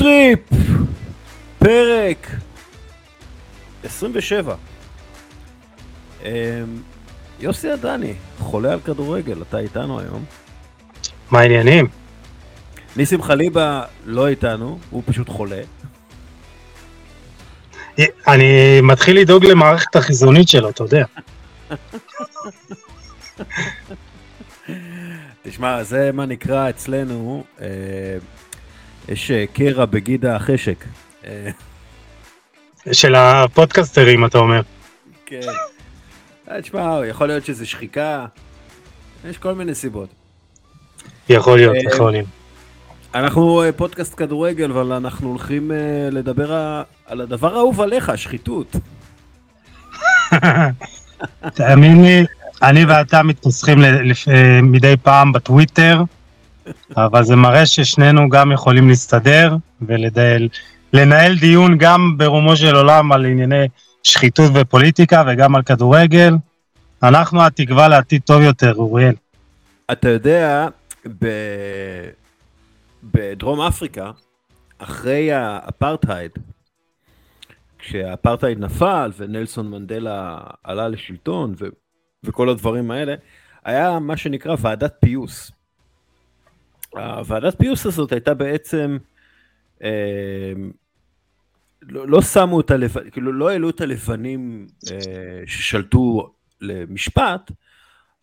טריפ, פרק 27. אמ, יוסי עדני, חולה על כדורגל, אתה איתנו היום. מה העניינים? ניסים חליבה לא איתנו, הוא פשוט חולה. אני מתחיל לדאוג למערכת החיסונית שלו, אתה יודע. תשמע, זה מה נקרא אצלנו, אה, יש אה, קרע בגיד החשק. אה, של הפודקסטרים, אתה אומר. כן. אה, תשמע, יכול להיות שזה שחיקה, יש כל מיני סיבות. יכול להיות, יכול להיות. אנחנו פודקאסט כדורגל, אבל אנחנו הולכים לדבר על הדבר האהוב עליך, שחיתות. תאמין לי, אני ואתה מתנסחים מדי פעם בטוויטר, אבל זה מראה ששנינו גם יכולים להסתדר ולנהל דיון גם ברומו של עולם על ענייני שחיתות ופוליטיקה וגם על כדורגל. אנחנו התקווה לעתיד טוב יותר, אוריאל. אתה יודע, ב... בדרום אפריקה, אחרי האפרטהייד, כשהאפרטהייד נפל ונלסון מנדלה עלה לשלטון ו... וכל הדברים האלה, היה מה שנקרא ועדת פיוס. הוועדת פיוס הזאת הייתה בעצם, אה, לא, לא שמו הלבנים, כאילו לא העלו את הלבנים אה, ששלטו למשפט,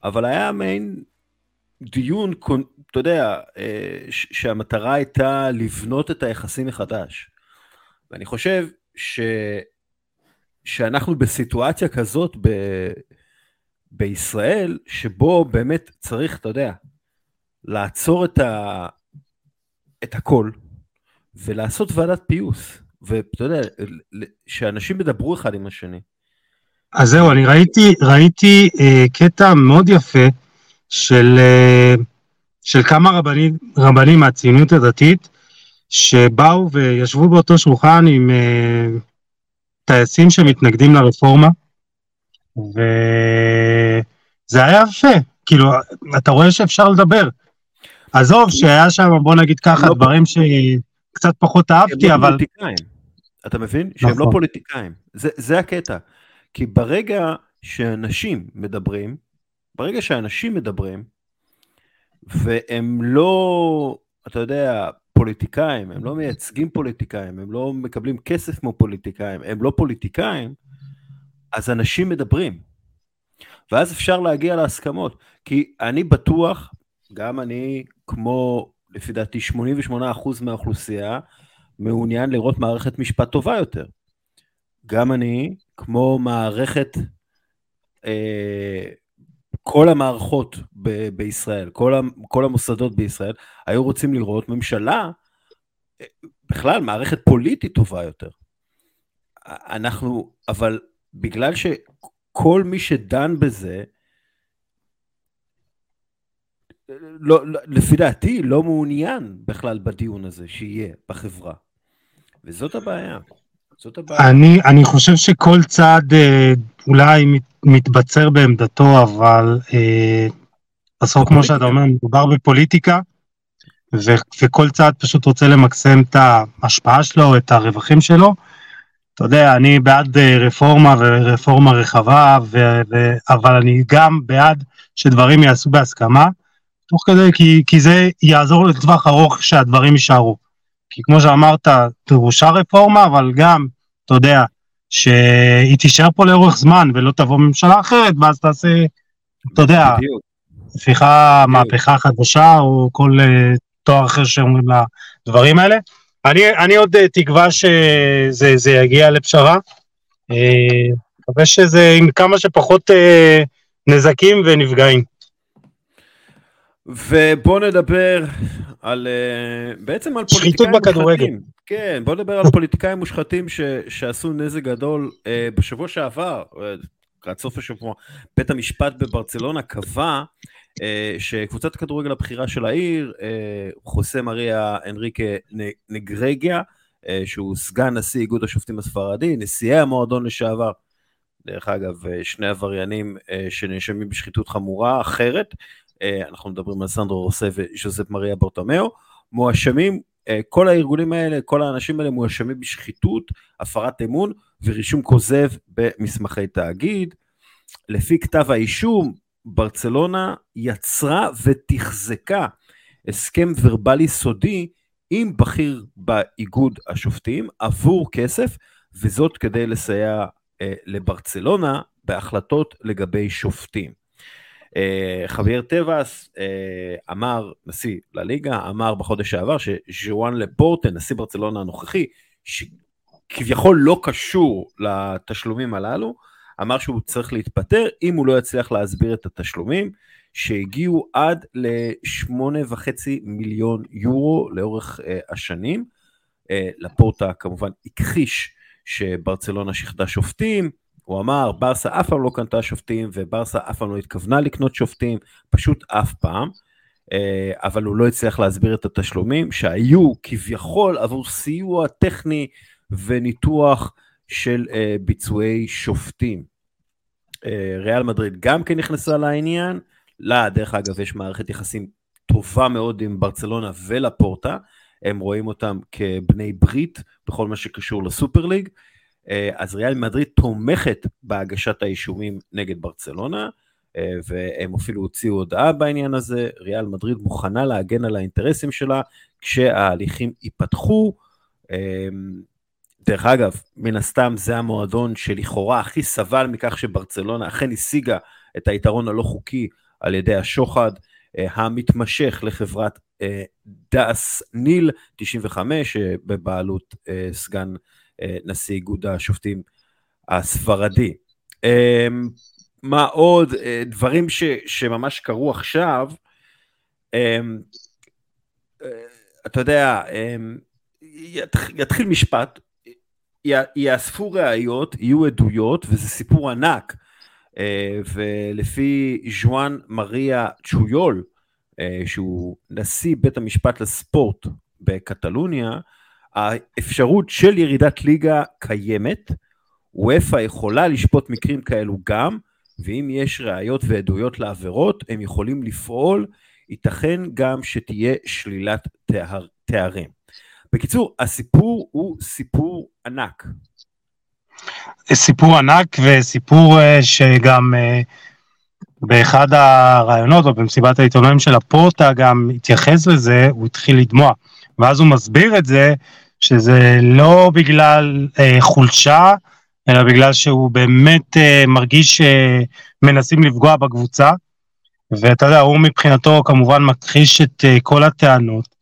אבל היה מעין דיון, אתה יודע, אה, שהמטרה הייתה לבנות את היחסים מחדש. ואני חושב ש... שאנחנו בסיטואציה כזאת ב... בישראל, שבו באמת צריך, אתה יודע, לעצור את, ה... את הכל ולעשות ועדת פיוס, ואתה יודע, שאנשים ידברו אחד עם השני. אז זהו, אני ראיתי, ראיתי אה, קטע מאוד יפה של, אה, של כמה רבנים, רבנים מהציונות הדתית, שבאו וישבו באותו שולחן עם אה, טייסים שמתנגדים לרפורמה, וזה היה יפה, כאילו, אתה רואה שאפשר לדבר. עזוב, שהיה שם, בוא נגיד ככה, לא דברים שקצת פחות אהבתי, לא אבל... פוליטיקאים. אתה מבין? שהם לא נכון. פוליטיקאים. זה, זה הקטע. כי ברגע שאנשים מדברים, ברגע שאנשים מדברים, והם לא, אתה יודע, פוליטיקאים, הם לא מייצגים פוליטיקאים, הם לא מקבלים כסף כמו פוליטיקאים, הם לא פוליטיקאים, אז אנשים מדברים. ואז אפשר להגיע להסכמות. כי אני בטוח, גם אני, כמו לפי דעתי 88% מהאוכלוסייה, מעוניין לראות מערכת משפט טובה יותר. גם אני, כמו מערכת, אה, כל המערכות ב- בישראל, כל, ה- כל המוסדות בישראל, היו רוצים לראות ממשלה, אה, בכלל מערכת פוליטית טובה יותר. אנחנו, אבל בגלל שכל מי שדן בזה, לא, לא, לפי דעתי לא מעוניין בכלל בדיון הזה שיהיה בחברה. וזאת הבעיה. זאת הבעיה. אני, אני חושב שכל צד אה, אולי מת, מתבצר בעמדתו, אבל אה, בסוף, כמו שאתה אומר, מדובר בפוליטיקה, ו, וכל צד פשוט רוצה למקסם את ההשפעה שלו, את הרווחים שלו. אתה יודע, אני בעד אה, רפורמה ורפורמה רחבה, ו, ו, אבל אני גם בעד שדברים ייעשו בהסכמה, תוך כדי, כי, כי זה יעזור לטווח ארוך שהדברים יישארו. כי כמו שאמרת, דרושה רפורמה, אבל גם, אתה יודע, שהיא תישאר פה לאורך זמן ולא תבוא ממשלה אחרת, ואז תעשה, אתה יודע, הפיכה, מהפכה חדשה, או כל uh, תואר אחר שאומרים לדברים האלה. אני, אני עוד uh, תקווה שזה יגיע לפשרה. אה, מקווה uh, שזה עם כמה שפחות uh, נזקים ונפגעים. ובוא נדבר על, בעצם על פוליטיקאים מושחתים. כן, בוא נדבר על פוליטיקאים מושחתים ש, שעשו נזק גדול. בשבוע שעבר, עד סוף השבוע, בית המשפט בברצלונה קבע שקבוצת הכדורגל הבכירה של העיר, חוסה מריה אנריקה נגרגיה, שהוא סגן נשיא איגוד השופטים הספרדי, נשיאי המועדון לשעבר, דרך אגב, שני עבריינים שנאשמים בשחיתות חמורה אחרת, אנחנו מדברים על סנדרו רוסה וז'וזפ מריה ברטומיאו, מואשמים כל הארגונים האלה, כל האנשים האלה מואשמים בשחיתות, הפרת אמון ורישום כוזב במסמכי תאגיד. לפי כתב האישום, ברצלונה יצרה ותחזקה הסכם ורבלי סודי עם בכיר באיגוד השופטים עבור כסף, וזאת כדי לסייע אה, לברצלונה בהחלטות לגבי שופטים. אה, חבייר טבעס אה, אמר, נשיא לליגה, אמר בחודש שעבר שז'ואן לפורטה, נשיא ברצלונה הנוכחי, שכביכול לא קשור לתשלומים הללו, אמר שהוא צריך להתפטר אם הוא לא יצליח להסביר את התשלומים שהגיעו עד ל-8.5 מיליון יורו לאורך uh, השנים. Uh, לפורטה כמובן הכחיש שברצלונה שיחדה שופטים, הוא אמר ברסה אף פעם לא קנתה שופטים וברסה אף פעם לא התכוונה לקנות שופטים, פשוט אף פעם. Uh, אבל הוא לא הצליח להסביר את התשלומים שהיו כביכול עבור סיוע טכני וניתוח של uh, ביצועי שופטים. Uh, ריאל מדריד גם כן נכנסה לעניין, לה דרך אגב יש מערכת יחסים טובה מאוד עם ברצלונה ולפורטה, הם רואים אותם כבני ברית בכל מה שקשור לסופר ליג, אז ריאל מדריד תומכת בהגשת האישומים נגד ברצלונה, uh, והם אפילו הוציאו הודעה בעניין הזה, ריאל מדריד מוכנה להגן על האינטרסים שלה כשההליכים ייפתחו. Uh, דרך אגב, מן הסתם זה המועדון שלכאורה הכי סבל מכך שברצלונה אכן השיגה את היתרון הלא חוקי על ידי השוחד המתמשך לחברת דאס ניל 95 uh, בבעלות סגן נשיא איגוד השופטים הספרדי. Uh, מה עוד? Uh, דברים ש, שממש קרו עכשיו, uh, uh, אתה יודע, uh, יתחיל משפט, יאספו ראיות, יהיו עדויות, וזה סיפור ענק. אה, ולפי ז'ואן מריה צ'ויול, אה, שהוא נשיא בית המשפט לספורט בקטלוניה, האפשרות של ירידת ליגה קיימת, וופא יכולה לשפוט מקרים כאלו גם, ואם יש ראיות ועדויות לעבירות, הם יכולים לפעול, ייתכן גם שתהיה שלילת תאר, תארים. בקיצור, הסיפור הוא סיפור ענק. סיפור ענק וסיפור uh, שגם uh, באחד הרעיונות או במסיבת העיתונאים של הפורטה גם התייחס לזה, הוא התחיל לדמוע. ואז הוא מסביר את זה, שזה לא בגלל uh, חולשה, אלא בגלל שהוא באמת uh, מרגיש שמנסים uh, לפגוע בקבוצה. ואתה יודע, הוא מבחינתו כמובן מכחיש את uh, כל הטענות.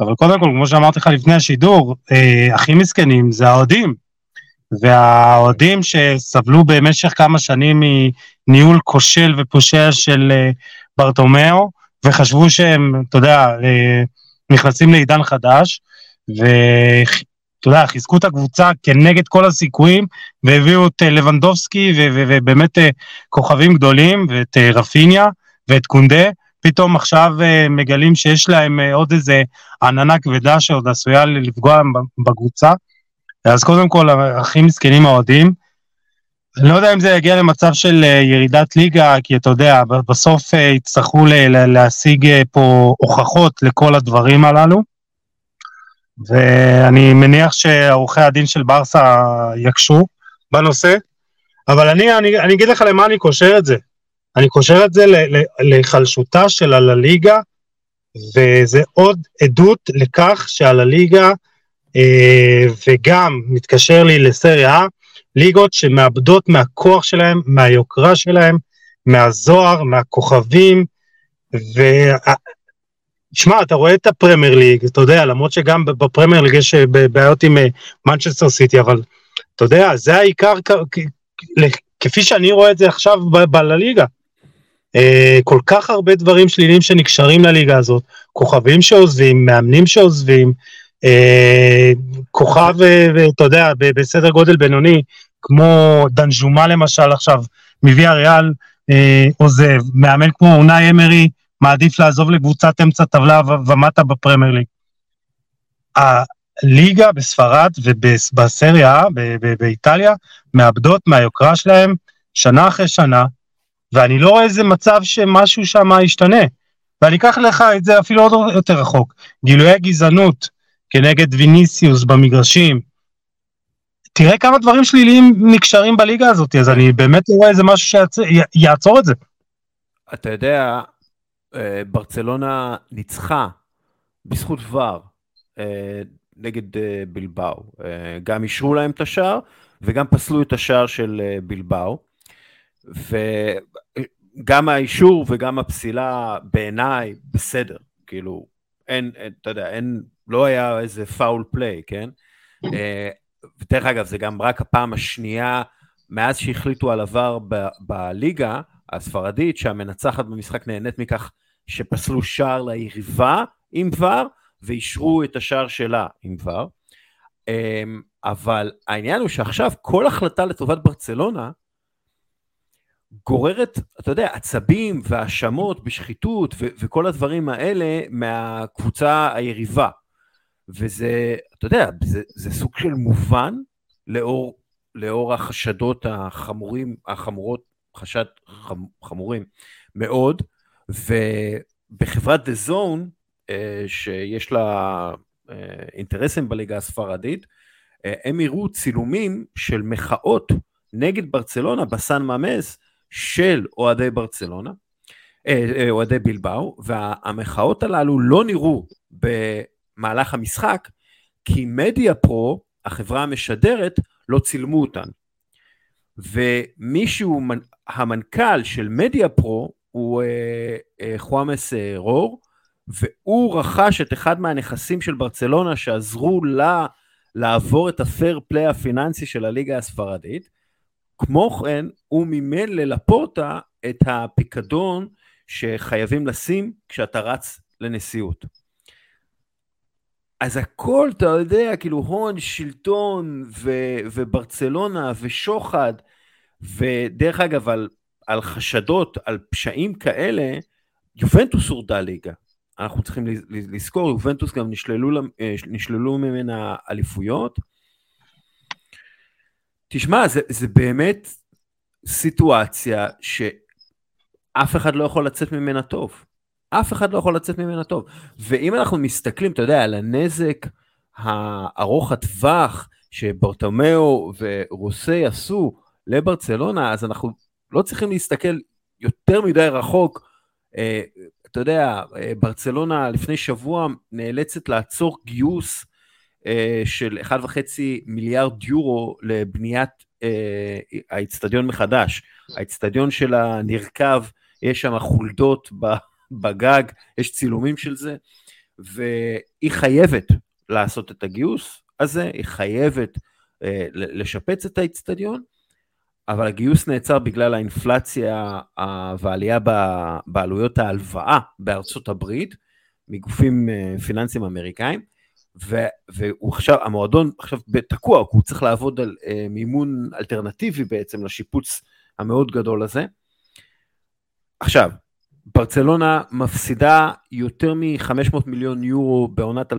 אבל קודם כל, כמו שאמרתי לך לפני השידור, אה, הכי מסכנים זה האוהדים. והאוהדים שסבלו במשך כמה שנים מניהול כושל ופושע של אה, ברטומיאו, וחשבו שהם, אתה יודע, אה, נכנסים לעידן חדש, ואתה יודע, חיזקו את הקבוצה כנגד כל הסיכויים, והביאו את אה, לבנדובסקי, ובאמת אה, כוכבים גדולים, ואת אה, רפיניה, ואת קונדה, פתאום עכשיו מגלים שיש להם עוד איזה עננה כבדה שעוד עשויה לפגוע בקבוצה. אז קודם כל, הכי מסכנים האוהדים. אני לא יודע אם זה יגיע למצב של ירידת ליגה, כי אתה יודע, בסוף יצטרכו להשיג פה הוכחות לכל הדברים הללו. ואני מניח שעורכי הדין של ברסה יקשו בנושא. אבל אני, אני, אני אגיד לך למה אני קושר את זה. אני קושר את זה להיחלשותה של הלליגה, וזה עוד עדות לכך שהלליגה, אה, וגם מתקשר לי לסריה ליגות שמאבדות מהכוח שלהם, מהיוקרה שלהם, מהזוהר, מהכוכבים, ו... שמע, אתה רואה את הפרמייר ליג, אתה יודע, למרות שגם בפרמייר ליג יש אה, בעיות עם מנצ'סטר אה, סיטי, אבל אתה יודע, זה העיקר, כפי שאני רואה את זה עכשיו בלליגה. אה, כל כך הרבה דברים שליליים שנקשרים לליגה הזאת, כוכבים שעוזבים, מאמנים שעוזבים, כוכב, אתה יודע, בסדר גודל בינוני, כמו דנג'ומה למשל עכשיו, מביא הריאל עוזב, מאמן כמו אונאי אמרי מעדיף לעזוב לקבוצת אמצע טבלה ומטה בפרמייר ליג. הליגה בספרד ובסריה באיטליה מאבדות מהיוקרה שלהם שנה אחרי שנה, ואני לא רואה איזה מצב שמשהו שם ישתנה. ואני אקח לך את זה אפילו עוד יותר רחוק. גילויי גזענות כנגד ויניסיוס במגרשים. תראה כמה דברים שליליים נקשרים בליגה הזאת, אז אני באמת לא רואה איזה משהו שיעצור את זה. אתה יודע, ברצלונה ניצחה בזכות ור אה, נגד אה, בלבאו. גם אישרו להם את השער וגם פסלו את השער של בלבאו. וגם האישור וגם הפסילה בעיניי בסדר, כאילו, אין, אתה יודע, אין, לא היה איזה פאול פליי, כן? ודרך אגב, זה גם רק הפעם השנייה מאז שהחליטו על עבר בליגה הספרדית, שהמנצחת במשחק נהנית מכך שפסלו שער ליריבה עם ור, ואישרו את השער שלה עם ור. אמ, אבל העניין הוא שעכשיו כל החלטה לטובת ברצלונה גוררת, אתה יודע, עצבים והאשמות בשחיתות וכל הדברים האלה מהקבוצה היריבה. וזה, אתה יודע, זה, זה סוג של מובן לאור, לאור החשדות החמורים, החמורות, חשד חמ, חמורים מאוד, ובחברת דה זון, אה, שיש לה אה, אינטרסים בליגה הספרדית, אה, הם הראו צילומים של מחאות נגד ברצלונה בסן ממס של אוהדי ברצלונה, אוהדי בלבאו, והמחאות הללו לא נראו במהלך המשחק, כי מדיה פרו, החברה המשדרת, לא צילמו אותן. ומישהו, המנכ"ל של מדיה פרו, הוא אה, אה, חואמס אה, רור, והוא רכש את אחד מהנכסים של ברצלונה שעזרו לה לעבור את הפייר פליי הפיננסי של הליגה הספרדית. כמו כן, הוא מימן ללפורטה את הפיקדון שחייבים לשים כשאתה רץ לנשיאות. אז הכל, אתה יודע, כאילו הון, שלטון ו- וברצלונה ושוחד, ודרך אגב, על, על חשדות, על פשעים כאלה, יובנטוס הורדה ליגה. אנחנו צריכים לזכור, יובנטוס גם נשללו, אה, נשללו ממנה אליפויות. תשמע, זה, זה באמת סיטואציה שאף אחד לא יכול לצאת ממנה טוב. אף אחד לא יכול לצאת ממנה טוב. ואם אנחנו מסתכלים, אתה יודע, על הנזק הארוך הטווח שברטומאו ורוסי עשו לברצלונה, אז אנחנו לא צריכים להסתכל יותר מדי רחוק. אה, אתה יודע, אה, ברצלונה לפני שבוע נאלצת לעצור גיוס אה, של 1.5 מיליארד יורו לבניית האיצטדיון מחדש. האיצטדיון שלה נרקב, יש שם חולדות בגג, יש צילומים של זה, והיא חייבת לעשות את הגיוס הזה, היא חייבת לשפץ את האיצטדיון, אבל הגיוס נעצר בגלל האינפלציה והעלייה בעלויות ההלוואה בארצות הברית, מגופים אה, פיננסיים אמריקאים, והוא עכשיו, המועדון עכשיו תקוע, הוא צריך לעבוד על אה, מימון אלטרנטיבי בעצם לשיפוץ המאוד גדול הזה. עכשיו, ברצלונה מפסידה יותר מ-500 מיליון יורו בעונת 2020-2021,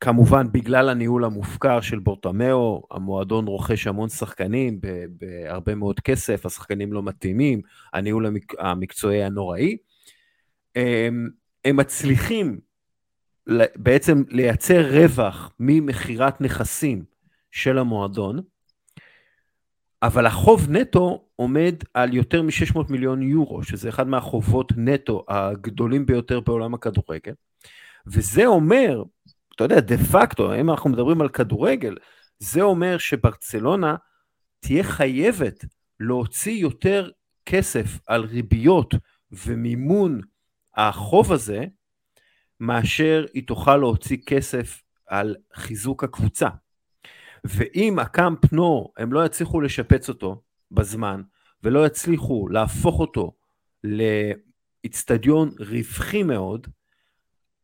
כמובן בגלל הניהול המופקר של בורטמאו, המועדון רוכש המון שחקנים בהרבה מאוד כסף, השחקנים לא מתאימים, הניהול המק, המקצועי הנוראי. הם, הם מצליחים בעצם לייצר רווח ממכירת נכסים של המועדון, אבל החוב נטו עומד על יותר מ-600 מיליון יורו, שזה אחד מהחובות נטו הגדולים ביותר בעולם הכדורגל. וזה אומר אתה יודע, דה פקטו, אם אנחנו מדברים על כדורגל, זה אומר שברצלונה תהיה חייבת להוציא יותר כסף על ריביות ומימון החוב הזה, מאשר היא תוכל להוציא כסף על חיזוק הקבוצה. ואם הקאמפ נו, הם לא יצליחו לשפץ אותו בזמן, ולא יצליחו להפוך אותו לאיצטדיון רווחי מאוד,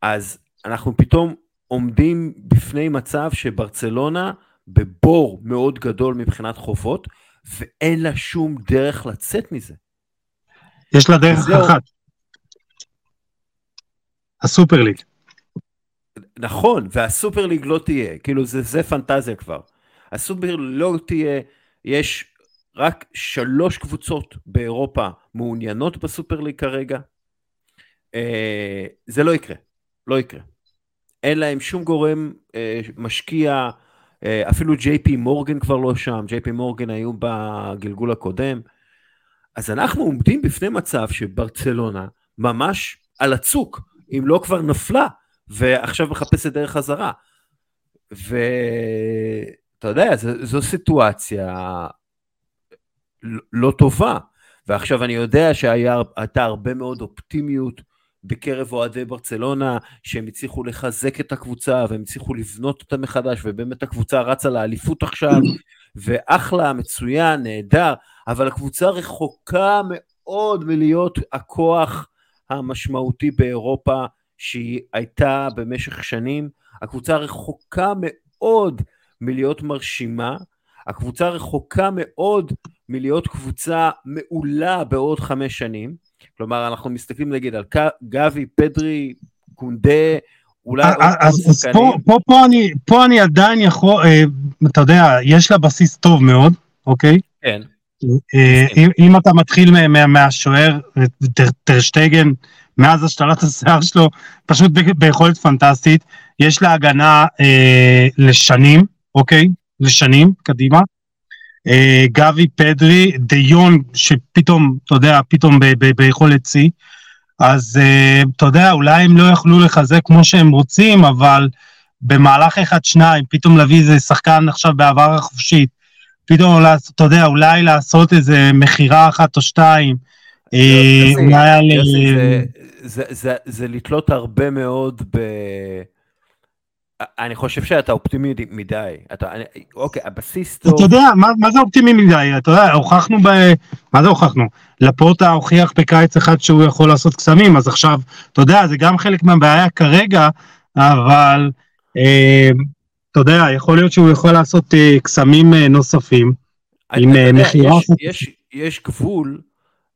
אז אנחנו פתאום עומדים בפני מצב שברצלונה בבור מאוד גדול מבחינת חובות, ואין לה שום דרך לצאת מזה. יש לה דרך אחת. הסופר ליג. נכון, והסופר ליג לא תהיה, כאילו זה, זה פנטזיה כבר. הסופר לא תהיה, יש רק שלוש קבוצות באירופה מעוניינות בסופר ליג כרגע. אה, זה לא יקרה, לא יקרה. אין להם שום גורם אה, משקיע, אה, אפילו ג'יי פי מורגן כבר לא שם, ג'יי פי מורגן היו בגלגול הקודם. אז אנחנו עומדים בפני מצב שברצלונה ממש על הצוק, אם לא כבר נפלה, ועכשיו מחפשת דרך חזרה. ואתה יודע, זו, זו סיטואציה לא טובה. ועכשיו אני יודע שהייתה הרבה מאוד אופטימיות בקרב אוהדי ברצלונה, שהם הצליחו לחזק את הקבוצה והם הצליחו לבנות אותה מחדש, ובאמת הקבוצה רצה לאליפות עכשיו, ואחלה, מצוין, נהדר, אבל הקבוצה רחוקה מאוד מלהיות הכוח המשמעותי באירופה שהיא הייתה במשך שנים. הקבוצה רחוקה מאוד מלהיות מרשימה, הקבוצה רחוקה מאוד מלהיות קבוצה מעולה בעוד חמש שנים. כלומר, אנחנו מסתכלים נגיד על גבי, פדרי, קונדה, אולי אה, אה, אז, אז פה, פה, פה, אני, פה אני עדיין יכול, אה, אתה יודע, יש לה בסיס טוב מאוד, אוקיי? כן. אה, אם, אם אתה מתחיל מה, מהשוער, טרשטייגן, מאז השתלת השיער שלו, פשוט ביכולת פנטסטית, יש לה הגנה אה, לשנים, אוקיי? לשנים, קדימה. אה, גבי פדרי, דיון שפתאום, אתה יודע, פתאום ביכולת שיא. אז אה, אתה יודע, אולי הם לא יכלו לחזק כמו שהם רוצים, אבל במהלך אחד-שניים, פתאום להביא איזה שחקן עכשיו בעבר החופשית, פתאום, אתה יודע, אולי לעשות איזה מכירה אחת או שתיים. אה, אולי זה לתלות הרבה מאוד ב... אני חושב שאתה אופטימי מדי. אתה, אני, אוקיי, הבסיס טוב. אתה יודע, מה, מה זה אופטימי מדי? אתה יודע, הוכחנו ב... מה זה הוכחנו? לפורטה הוכיח בקיץ אחד שהוא יכול לעשות קסמים, אז עכשיו, אתה יודע, זה גם חלק מהבעיה כרגע, אבל אה, אתה יודע, יכול להיות שהוא יכול לעשות אה, קסמים אה, נוספים. עם אה, מכירה. יש, יש, יש גבול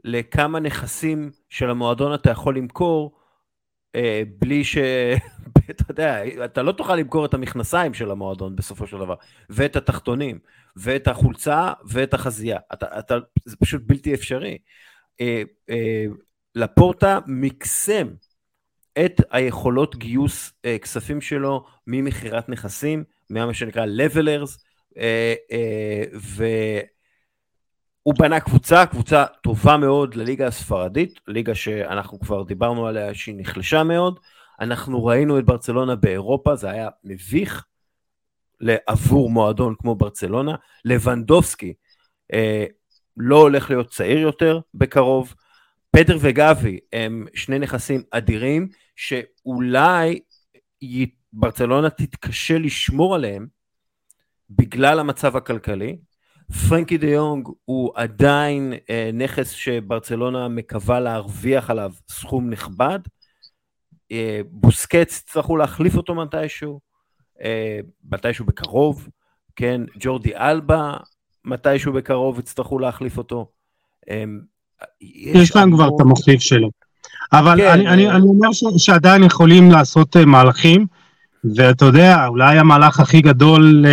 לכמה נכסים של המועדון אתה יכול למכור, אה, בלי ש... אתה יודע, אתה לא תוכל למכור את המכנסיים של המועדון בסופו של דבר, ואת התחתונים, ואת החולצה, ואת החזייה. אתה, אתה, זה פשוט בלתי אפשרי. אה, אה, לפורטה מקסם את היכולות גיוס אה, כספים שלו ממכירת נכסים, ממה שנקרא levelers, אה, אה, והוא בנה קבוצה, קבוצה טובה מאוד לליגה הספרדית, ליגה שאנחנו כבר דיברנו עליה שהיא נחלשה מאוד. אנחנו ראינו את ברצלונה באירופה, זה היה מביך עבור מועדון כמו ברצלונה. לבנדובסקי אה, לא הולך להיות צעיר יותר בקרוב. פטר וגבי הם שני נכסים אדירים, שאולי ברצלונה תתקשה לשמור עליהם בגלל המצב הכלכלי. פרנקי דה יונג הוא עדיין אה, נכס שברצלונה מקווה להרוויח עליו סכום נכבד. אה, בוסקץ יצטרכו להחליף אותו מתישהו, אה, מתישהו בקרוב, כן, ג'ורדי אלבה מתישהו בקרוב יצטרכו להחליף אותו. אה, יש, יש להם כבר את המחליף שלו. אבל כן, אני, אני, אני אומר ש, שעדיין יכולים לעשות מהלכים, ואתה יודע, אולי המהלך הכי גדול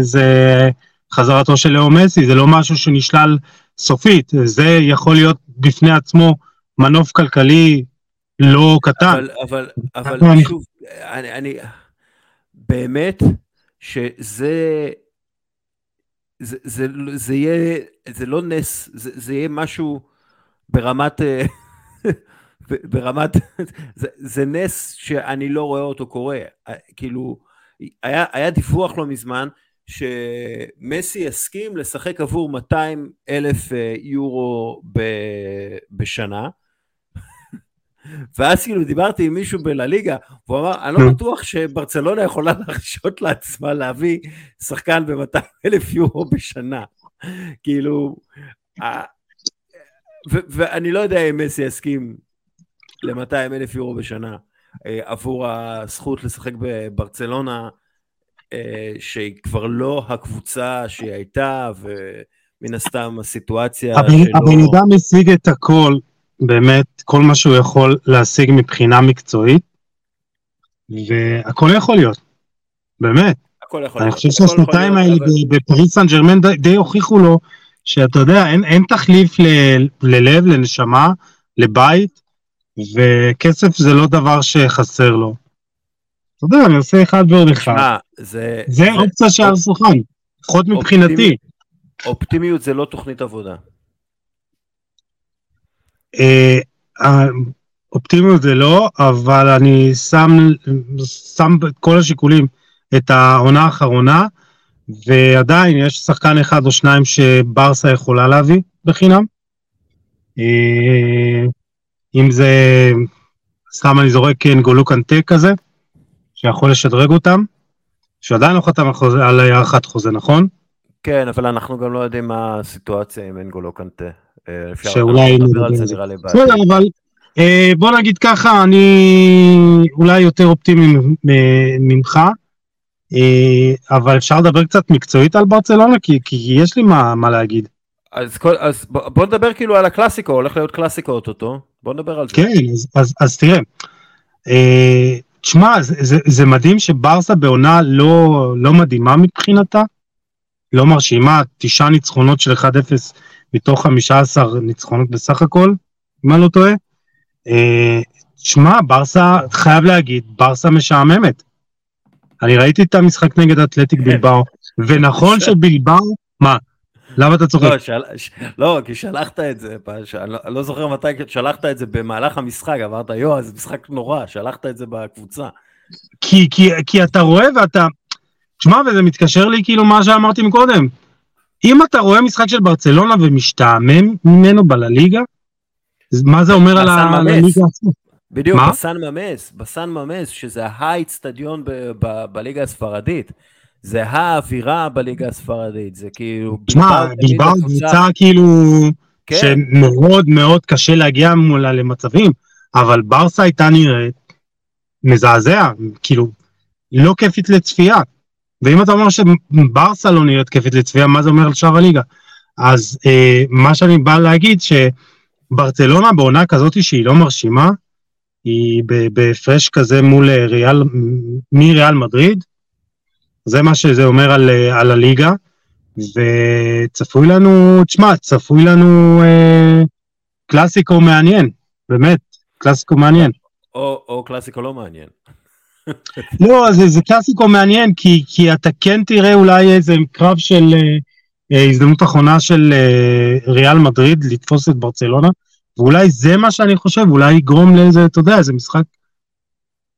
זה חזרתו של לאו מסי, זה לא משהו שנשלל סופית, זה יכול להיות בפני עצמו מנוף כלכלי לא קטן. אבל, אבל, אבל אני... שוב, אני, אני, באמת שזה, זה, זה, זה יהיה, זה לא נס, זה, זה יהיה משהו ברמת, ברמת, זה, זה נס שאני לא רואה אותו קורה. כאילו, היה, היה דיווח לא מזמן, שמסי יסכים לשחק עבור 200 אלף אה, יורו ב, בשנה, ואז כאילו דיברתי עם מישהו בלליגה, והוא אמר, אני לא. בטוח שברצלונה יכולה להרשות לעצמה להביא שחקן ב-200 אלף יורו בשנה. כאילו, ואני לא יודע אם מסי יסכים ל-200 אלף יורו בשנה אה, עבור הזכות לשחק בברצלונה, שהיא כבר לא הקבוצה שהיא הייתה, ומן הסתם הסיטואציה שלו... הבן אדם השיג את הכל באמת כל מה שהוא יכול להשיג מבחינה מקצועית, והכל יכול להיות, באמת. הכל יכול להיות. אני חושב שהשנתיים האלה אבל... בפריס סן ג'רמן די, די הוכיחו לו שאתה יודע, אין, אין תחליף ל, ללב, לנשמה, לבית, וכסף זה לא דבר שחסר לו. אתה יודע, אני עושה אחד ועוד אחד. זה... זה אופציה שעל השולחן, לפחות מבחינתי. אופטימיות זה לא תוכנית עבודה. אה, אופטימיות זה לא, אבל אני שם, שם את כל השיקולים, את העונה האחרונה, ועדיין יש שחקן אחד או שניים שברסה יכולה להביא בחינם. אה, אם זה, סתם אני זורק נגולו קנטה כזה, שיכול לשדרג אותם, שעדיין לא חתם על הארכת חוזה, נכון? כן, אבל אנחנו גם לא יודעים מה הסיטואציה עם אנגולו קנטה. אה, שאולי נדבר על זה נראה לי בעיה. אבל אה, בוא נגיד ככה, אני אולי יותר אופטימי ממך, אה, אבל אפשר לדבר קצת מקצועית על ברצלונה, כי, כי יש לי מה, מה להגיד. אז, אז בוא נדבר כאילו על הקלאסיקו, הולך להיות קלאסיקו אוטוטו, בוא נדבר על זה. כן, אז, אז, אז תראה, אה, תשמע, זה, זה, זה מדהים שברסה בעונה לא, לא מדהימה מבחינתה, לא מרשימה, תשעה ניצחונות של 1-0 מתוך 15 ניצחונות בסך הכל, אם אני לא טועה. אה, תשמע, ברסה, חייב להגיד, ברסה משעממת. אני ראיתי את המשחק נגד אתלטיק כן. בלבאו, ונכון שבלבאו, מה? למה אתה צוחק? לא, של... לא, כי שלחת את זה, אני לא, לא זוכר מתי שלחת את זה במהלך המשחק, אמרת, יואו, זה משחק נורא, שלחת את זה בקבוצה. כי, כי, כי אתה רואה ואתה, תשמע, וזה מתקשר לי כאילו מה שאמרתי מקודם. אם אתה רואה משחק של ברצלונה ומשתעמם ממנו בלליגה, מה זה אומר על הליגה עצמה? בדיוק, מה? בסן ממס, בסן ממס, שזה האיצטדיון בליגה הספרדית. זה האווירה בליגה הספרדית, זה כאילו... תשמע, בלבר קבוצה כאילו... כן. שמאוד מאוד קשה להגיע מולה למצבים, אבל ברסה הייתה נראית מזעזע, כאילו, לא כיפית לצפייה. ואם אתה אומר שברסה לא נראית כיפית לצפייה, מה זה אומר על שאר הליגה? אז אה, מה שאני בא להגיד, שברצלונה בעונה כזאת שהיא לא מרשימה, היא בהפרש כזה מול אה, ריאל, מריאל מדריד, זה מה שזה אומר על, אה, על הליגה, וצפוי לנו, תשמע, צפוי לנו אה, קלאסיקו מעניין, באמת, קלאסיקו מעניין. או, או קלאסיקו לא מעניין. לא, זה, זה קלאסיקו מעניין, כי, כי אתה כן תראה אולי איזה קרב של אה, אה, הזדמנות אחרונה של אה, ריאל מדריד לתפוס את ברצלונה, ואולי זה מה שאני חושב, אולי יגרום לאיזה, אתה יודע, איזה משחק,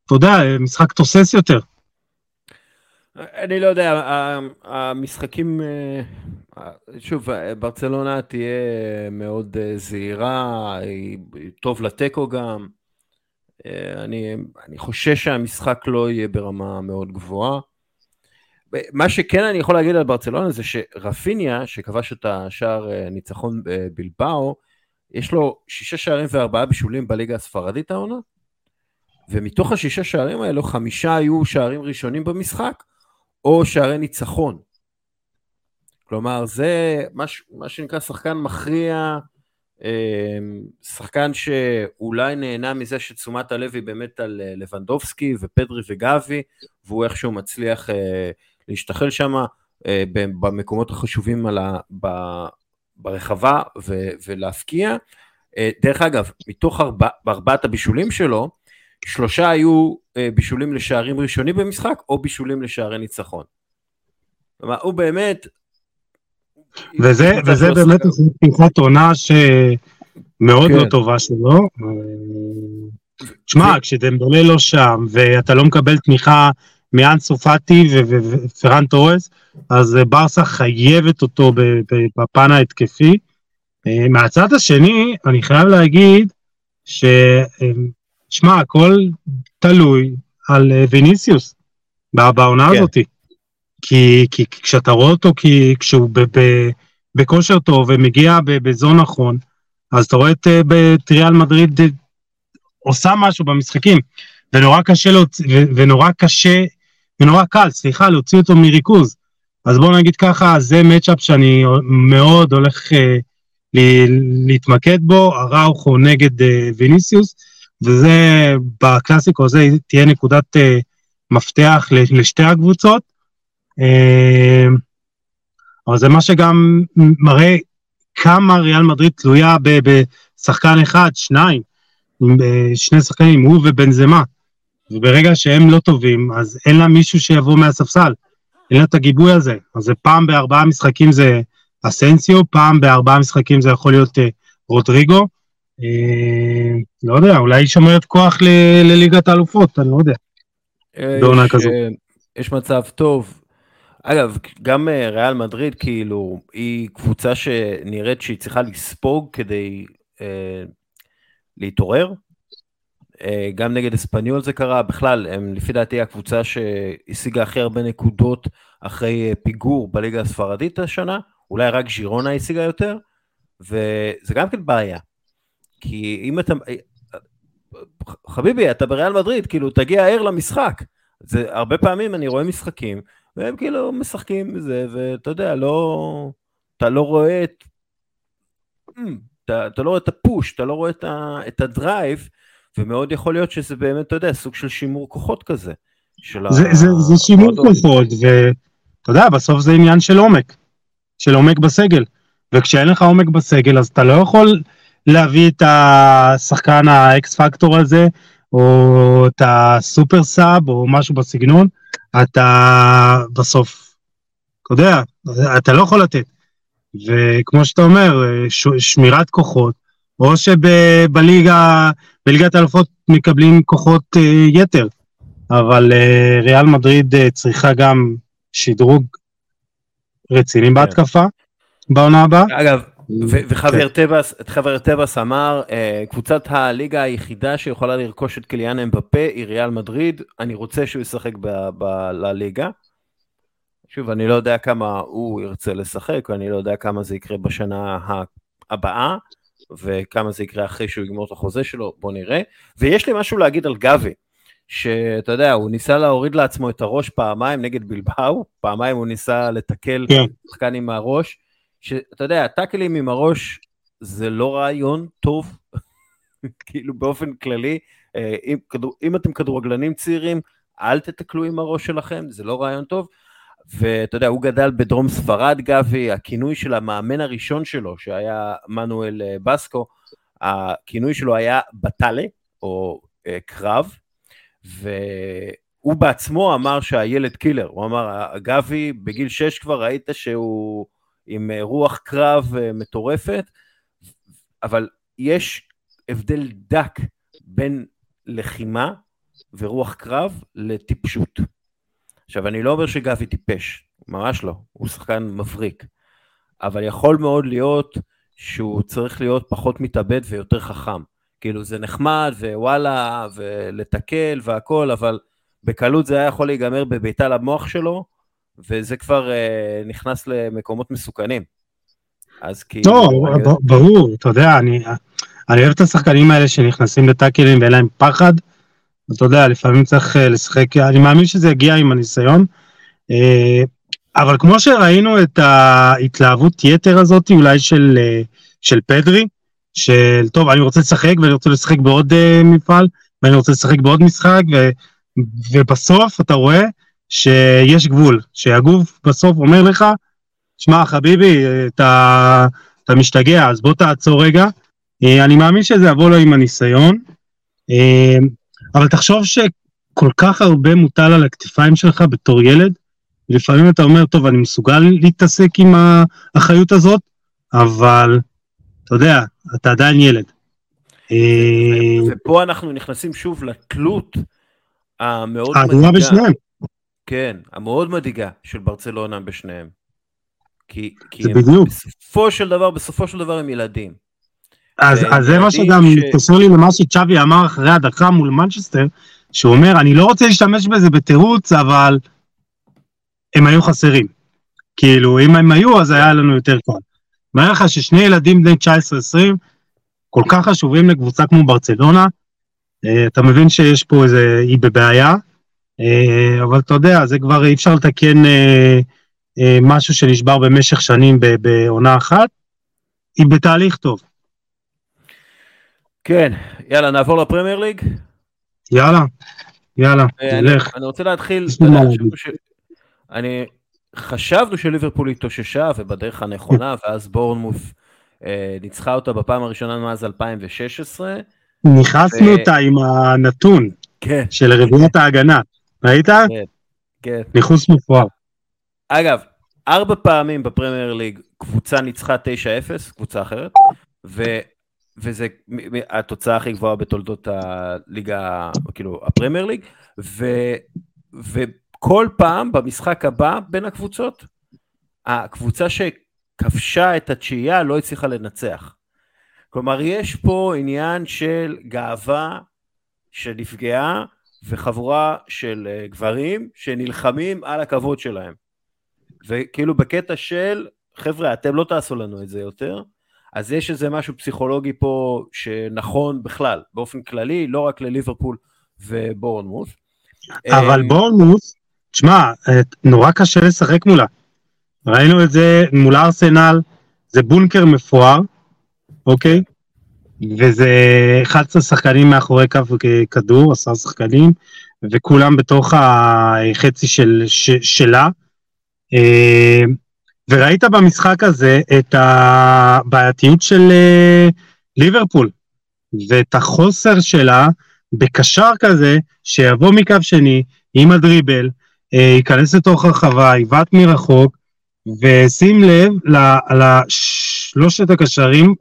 אתה יודע, משחק תוסס יותר. אני לא יודע, המשחקים, אה, שוב, ברצלונה תהיה מאוד אה, זהירה, היא טוב לתיקו גם. אה, אני, אני חושש שהמשחק לא יהיה ברמה מאוד גבוהה. מה שכן אני יכול להגיד על ברצלונה זה שרפיניה, שכבש את השער ניצחון בלבאו, יש לו שישה שערים וארבעה בישולים בליגה הספרדית העונה, ומתוך השישה שערים האלו חמישה היו שערים ראשונים במשחק, או שערי ניצחון. כלומר, זה מה, מה שנקרא שחקן מכריע, אמ, שחקן שאולי נהנה מזה שתשומת הלב היא באמת על אה, לבנדובסקי ופדרי וגבי, והוא איכשהו מצליח אה, להשתחל שם אה, במקומות החשובים ה, ב, ברחבה ו, ולהפקיע. דרך אגב, מתוך ארבע, ארבעת הבישולים שלו, שלושה היו אה, בישולים לשערים ראשונים במשחק, או בישולים לשערי ניצחון. כלומר, הוא באמת... וזה, וזה באמת פתיחת עונה שמאוד לא כן. לא טובה שלו. תשמע, ו... כשדמבלה לא שם, ואתה לא מקבל תמיכה אנסו פאטי ופרן טורס, אז ברסה חייבת אותו בפן ההתקפי. אה, מהצד השני, אני חייב להגיד, ש... שמע, הכל תלוי על אה, ויניסיוס בעונה כן. הזאת. כי, כי כשאתה רואה אותו כי כשהוא בכושר טוב ומגיע ב zone נכון, אז אתה רואה את ריאל מדריד אה, עושה משהו במשחקים, ונורא קשה להוציא, ונורא קשה, ונורא קל, סליחה, להוציא אותו מריכוז. אז בואו נגיד ככה, זה מצ'אפ שאני מאוד הולך אה, להתמקד בו, אראוכו נגד אה, ויניסיוס, וזה בקלאסיקו הזה תהיה נקודת uh, מפתח לשתי הקבוצות. Uh, אבל זה מה שגם מראה כמה ריאל מדריד תלויה בשחקן אחד, שניים, uh, שני שחקנים, הוא ובנזמה. וברגע שהם לא טובים, אז אין לה מישהו שיבוא מהספסל, אין לה את הגיבוי הזה. אז זה פעם בארבעה משחקים זה אסנסיו, פעם בארבעה משחקים זה יכול להיות אה, רודריגו. אה, לא יודע, אולי היא שומרת כוח ל- לליגת האלופות, אני לא יודע. בעונה יש, כזו. אה, יש מצב טוב. אגב, גם אה, ריאל מדריד, כאילו, היא קבוצה שנראית שהיא צריכה לספוג כדי אה, להתעורר. אה, גם נגד אספניול זה קרה, בכלל, הם לפי דעתי הקבוצה שהשיגה הכי הרבה נקודות אחרי אה, פיגור בליגה הספרדית השנה, אולי רק ז'ירונה השיגה יותר, וזה גם כן בעיה. כי אם אתה... חביבי, אתה בריאל מדריד, כאילו, תגיע ער למשחק. זה הרבה פעמים אני רואה משחקים, והם כאילו משחקים בזה, ואתה יודע, לא... אתה לא רואה את... אמ, אתה, אתה לא רואה את ה push, אתה לא רואה את, ה, את ה drive, ומאוד יכול להיות שזה באמת, אתה יודע, סוג של שימור כוחות כזה. של זה, ה... זה, זה שימור. כוחות, ואתה יודע, בסוף זה עניין של עומק, של עומק בסגל. וכשאין לך עומק בסגל, אז אתה לא יכול להביא את השחקן ה X factor הזה, או את הסופר סאב, או משהו בסגנון, אתה בסוף, אתה יודע, אתה לא יכול לתת. וכמו שאתה אומר, ש, שמירת כוחות, או שבליגה, בליגת האלופות מקבלים כוחות אה, יתר. אבל אה, ריאל מדריד אה, צריכה גם שדרוג רציני בהתקפה בעונה הבאה. אגב. וחבר טבעס, חבר טבעס אמר, אה, קבוצת הליגה היחידה שיכולה לרכוש את קיליאן אמבפה היא ריאל מדריד, אני רוצה שהוא ישחק בליגה. שוב, אני לא יודע כמה הוא ירצה לשחק, ואני לא יודע כמה זה יקרה בשנה הבאה, וכמה זה יקרה אחרי שהוא יגמור את החוזה שלו, בוא נראה. ויש לי משהו להגיד על גבי, שאתה יודע, הוא ניסה להוריד לעצמו את הראש פעמיים נגד בלבאו, פעמיים הוא ניסה לתקל כן. שחקן עם הראש, שאתה יודע, טאקלים עם הראש זה לא רעיון טוב, כאילו באופן כללי, אה, אם, אם אתם כדורגלנים צעירים, אל תתקלו עם הראש שלכם, זה לא רעיון טוב. ואתה יודע, הוא גדל בדרום ספרד, גבי, הכינוי של המאמן הראשון שלו, שהיה מנואל אה, בסקו, הכינוי שלו היה בטאלה, או אה, קרב, והוא בעצמו אמר שהילד קילר, הוא אמר, גבי, בגיל 6 כבר ראית שהוא עם אה, רוח קרב אה, מטורפת, אבל יש הבדל דק בין לחימה ורוח קרב לטיפשות. עכשיו, אני לא אומר שגבי טיפש, ממש לא, הוא שחקן מבריק, אבל יכול מאוד להיות שהוא צריך להיות פחות מתאבד ויותר חכם. כאילו זה נחמד ווואלה ולתקל והכל, אבל בקלות זה היה יכול להיגמר בביתה למוח שלו, וזה כבר אה, נכנס למקומות מסוכנים. אז כאילו... טוב, אני- ב- ברור, אתה יודע, אני, אני אוהב את השחקנים האלה שנכנסים לטאקלים ואין להם פחד. אתה יודע, לפעמים צריך אה, לשחק, אני מאמין שזה יגיע עם הניסיון. אה, אבל כמו שראינו את ההתלהבות יתר הזאת, אולי של, של פדרי, של טוב, אני רוצה לשחק ואני רוצה לשחק בעוד מפעל, ואני רוצה לשחק בעוד משחק, ו, ובסוף אתה רואה שיש גבול, שהגוף בסוף אומר לך, שמע חביבי, אתה, אתה משתגע, אז בוא תעצור רגע. אה, אני מאמין שזה יבוא לו עם הניסיון, אה, אבל תחשוב שכל כך הרבה מוטל על הכתפיים שלך בתור ילד, ולפעמים אתה אומר, טוב, אני מסוגל להתעסק עם האחריות הזאת, אבל אתה יודע, אתה עדיין ילד. אה, ופה אנחנו נכנסים שוב לתלות המאוד בשניהם. כן, המאוד מדאיגה של ברצלונה בשניהם. כי, כי זה הם בדיוק. בסופו של דבר, בסופו של דבר הם ילדים. אז, אז זה מה שגם ש- מתקשר לי למה שצ'אבי אמר אחרי הדחה מול מנצ'סטר, שהוא אומר, אני לא רוצה להשתמש בזה בתירוץ, אבל הם היו חסרים. כאילו, אם הם היו, אז היה לנו יותר קל. אומר לך ששני ילדים בני 19-20, כל כך חשובים לקבוצה כמו ברצלונה, אה, אתה מבין שיש פה איזה, היא בבעיה, אבל אתה יודע, זה כבר אי אפשר לתקן אה, אה, משהו שנשבר במשך שנים בעונה אחת, היא בתהליך טוב. כן, יאללה, נעבור לפרמייר ליג. יאללה, יאללה, אה, תלך. אני, רוצה להתחיל. אני... חשבנו שליברפול התאוששה ובדרך הנכונה, ואז בורנמוף אה, ניצחה אותה בפעם הראשונה מאז 2016. נכנסנו ו- אותה עם הנתון. כן. של רביעיית ההגנה. ראית? כן, כן. ניחוס מופרע. אגב, ארבע פעמים בפרמייר ליג קבוצה ניצחה 9-0, קבוצה אחרת, ו... וזה התוצאה הכי גבוהה בתולדות הליגה, כאילו הפרמייר ליג, ו, וכל פעם במשחק הבא בין הקבוצות, הקבוצה שכבשה את התשיעייה לא הצליחה לנצח. כלומר, יש פה עניין של גאווה שנפגעה וחבורה של אה, גברים שנלחמים על הכבוד שלהם. וכאילו בקטע של, חבר'ה, אתם לא תעשו לנו את זה יותר, אז יש איזה משהו פסיכולוגי פה שנכון בכלל, באופן כללי, לא רק לליברפול ובורנמוס. אבל אמ, בורנמוס, תשמע, נורא קשה לשחק מולה. ראינו את זה מול ארסנל, זה בונקר מפואר, אוקיי? וזה 11 שחקנים מאחורי קו כדור, 10 שחקנים, וכולם בתוך החצי של, ש, שלה. אמ, וראית במשחק הזה את הבעייתיות של אה, ליברפול, ואת החוסר שלה בקשר כזה, שיבוא מקו שני עם הדריבל, אה, ייכנס לתוך הרחבה, יבעט מרחוק, ושים לב לשלושת הקשרים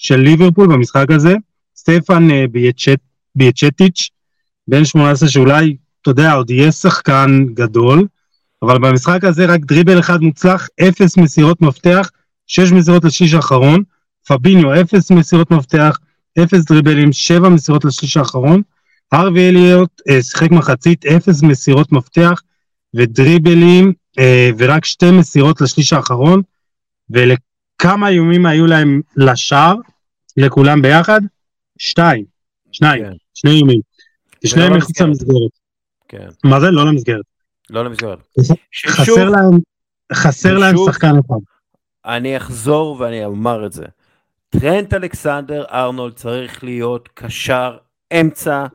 של ליברפול במשחק הזה, סטפן אה, בייצ'טיץ', בן 18 שאולי, אתה יודע, עוד יהיה שחקן גדול, אבל במשחק הזה רק דריבל אחד מוצלח, אפס מסירות מפתח, שש מסירות לשליש האחרון, פביניו, אפס מסירות מפתח, אפס דריבלים, שבע מסירות לשליש האחרון, הרווי אליוט אה, שיחק מחצית, אפס מסירות מפתח ודריבלים, אה, ורק שתי מסירות לשליש האחרון, ולכמה איומים היו להם לשער, לכולם ביחד? שתיים, שניים, כן. שני איומים. ושניהם לא מחוץ למסגרת. כן. מה זה? לא למסגרת. לא למסגרת. חסר להם, חסר להם שחקן אחד. אני אחזור ואני אומר את זה. טרנט אלכסנדר ארנולד צריך להיות קשר אמצע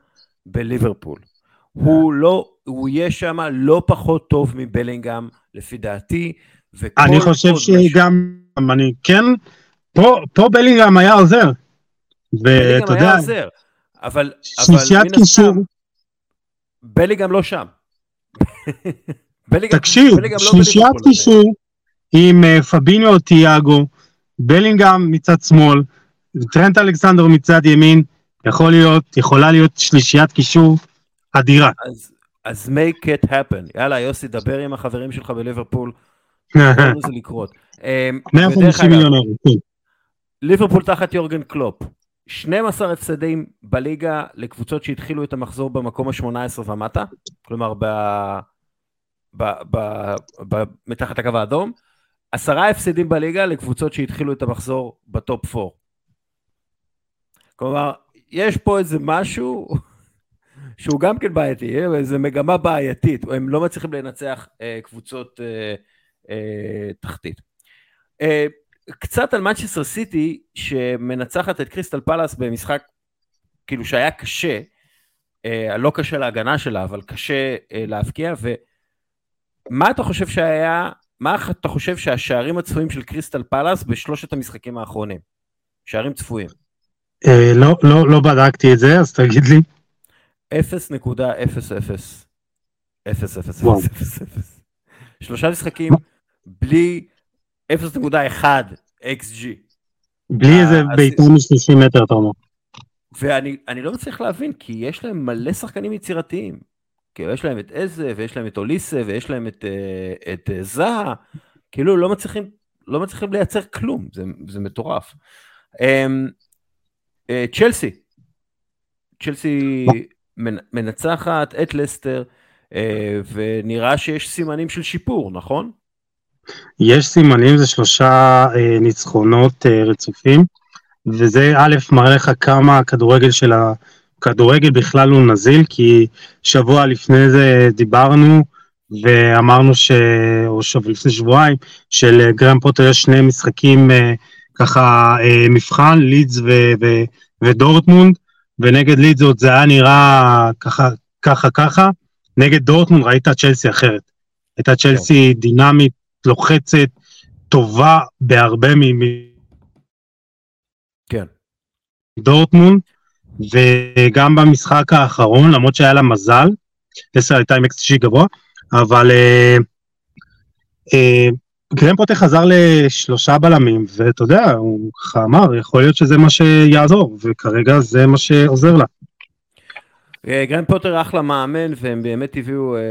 בליברפול. הוא לא, הוא יהיה שם לא פחות טוב מבלינגהם, לפי דעתי. אני חושב שגם, אני כן, פה, פה בלינגהם היה עוזר. ואתה יודע, היה עוזר, אבל, מן הסתם, בלינגהם לא שם. תקשיב, לא שלישיית קישור עם אה, פביניו תיאגו, בלינגהם מצד שמאל, טרנט אלכסנדר מצד ימין, יכול להיות, יכולה להיות שלישיית קישור אדירה. אז, אז make it happen. יאללה, יוסי, דבר עם החברים שלך בליברפול. זה לקרות. 150 מיליון אירו. ליברפול תחת יורגן קלופ. 12 הפסדים בליגה לקבוצות שהתחילו את המחזור במקום ה-18 ומטה, כלומר ב... ב... ב... ב... מתחת לקו האדום, עשרה הפסדים בליגה לקבוצות שהתחילו את המחזור ב top 4. כלומר, יש פה איזה משהו שהוא גם כן בעייתי, איזה מגמה בעייתית, הם לא מצליחים לנצח אה, קבוצות אה, אה, תחתית. אה, קצת על מנצ'סטר סיטי שמנצחת את קריסטל פלאס במשחק כאילו שהיה קשה, אה, לא קשה להגנה שלה, אבל קשה אה, להבקיע, ומה אתה חושב שהיה, מה אתה חושב שהשערים הצפויים של קריסטל פלאס בשלושת המשחקים האחרונים? שערים צפויים. אה, לא, לא, לא בדקתי את זה, אז תגיד לי. 0.00. 0.00. שלושה משחקים בלי 0.1 XG. בלי אה, איזה בעיטה מ-30 מטר, אתה אומר. ואני לא מצליח להבין, כי יש להם מלא שחקנים יצירתיים. כאילו, יש להם את איזה, ויש להם את אוליסה, ויש להם את, אה, את אה, זהה, כאילו לא מצליחים, לא מצליחים לייצר כלום, זה, זה מטורף. אמ, צ'לסי, צ'לסי מנצחת את לסטר, ונראה שיש סימנים של שיפור, נכון? יש סימנים, זה שלושה אה, ניצחונות אה, רצופים, וזה א', מראה לך כמה הכדורגל של הכדורגל בכלל הוא נזיל, כי שבוע לפני זה דיברנו ואמרנו ש... או שבוע לפני שבועיים, של גרם פוטר יש שני משחקים אה, ככה אה, מבחן, לידס ו... ו... ודורטמונד, ונגד לידס עוד זה היה נראה ככה, ככה, ככה, נגד דורטמונד ראית צ'לסי אחרת. הייתה צ'לסי כן. דינמית, לוחצת, טובה בהרבה מ... כן. דורטמונד, וגם במשחק האחרון, למרות שהיה לה מזל, 10 הייתה עם XG גבוה, אבל אה, אה, גרם פוטר חזר לשלושה בלמים, ואתה יודע, הוא ככה אמר, יכול להיות שזה מה שיעזור, וכרגע זה מה שעוזר לה. אה, גרם פוטר אחלה מאמן, והם באמת הביאו אה,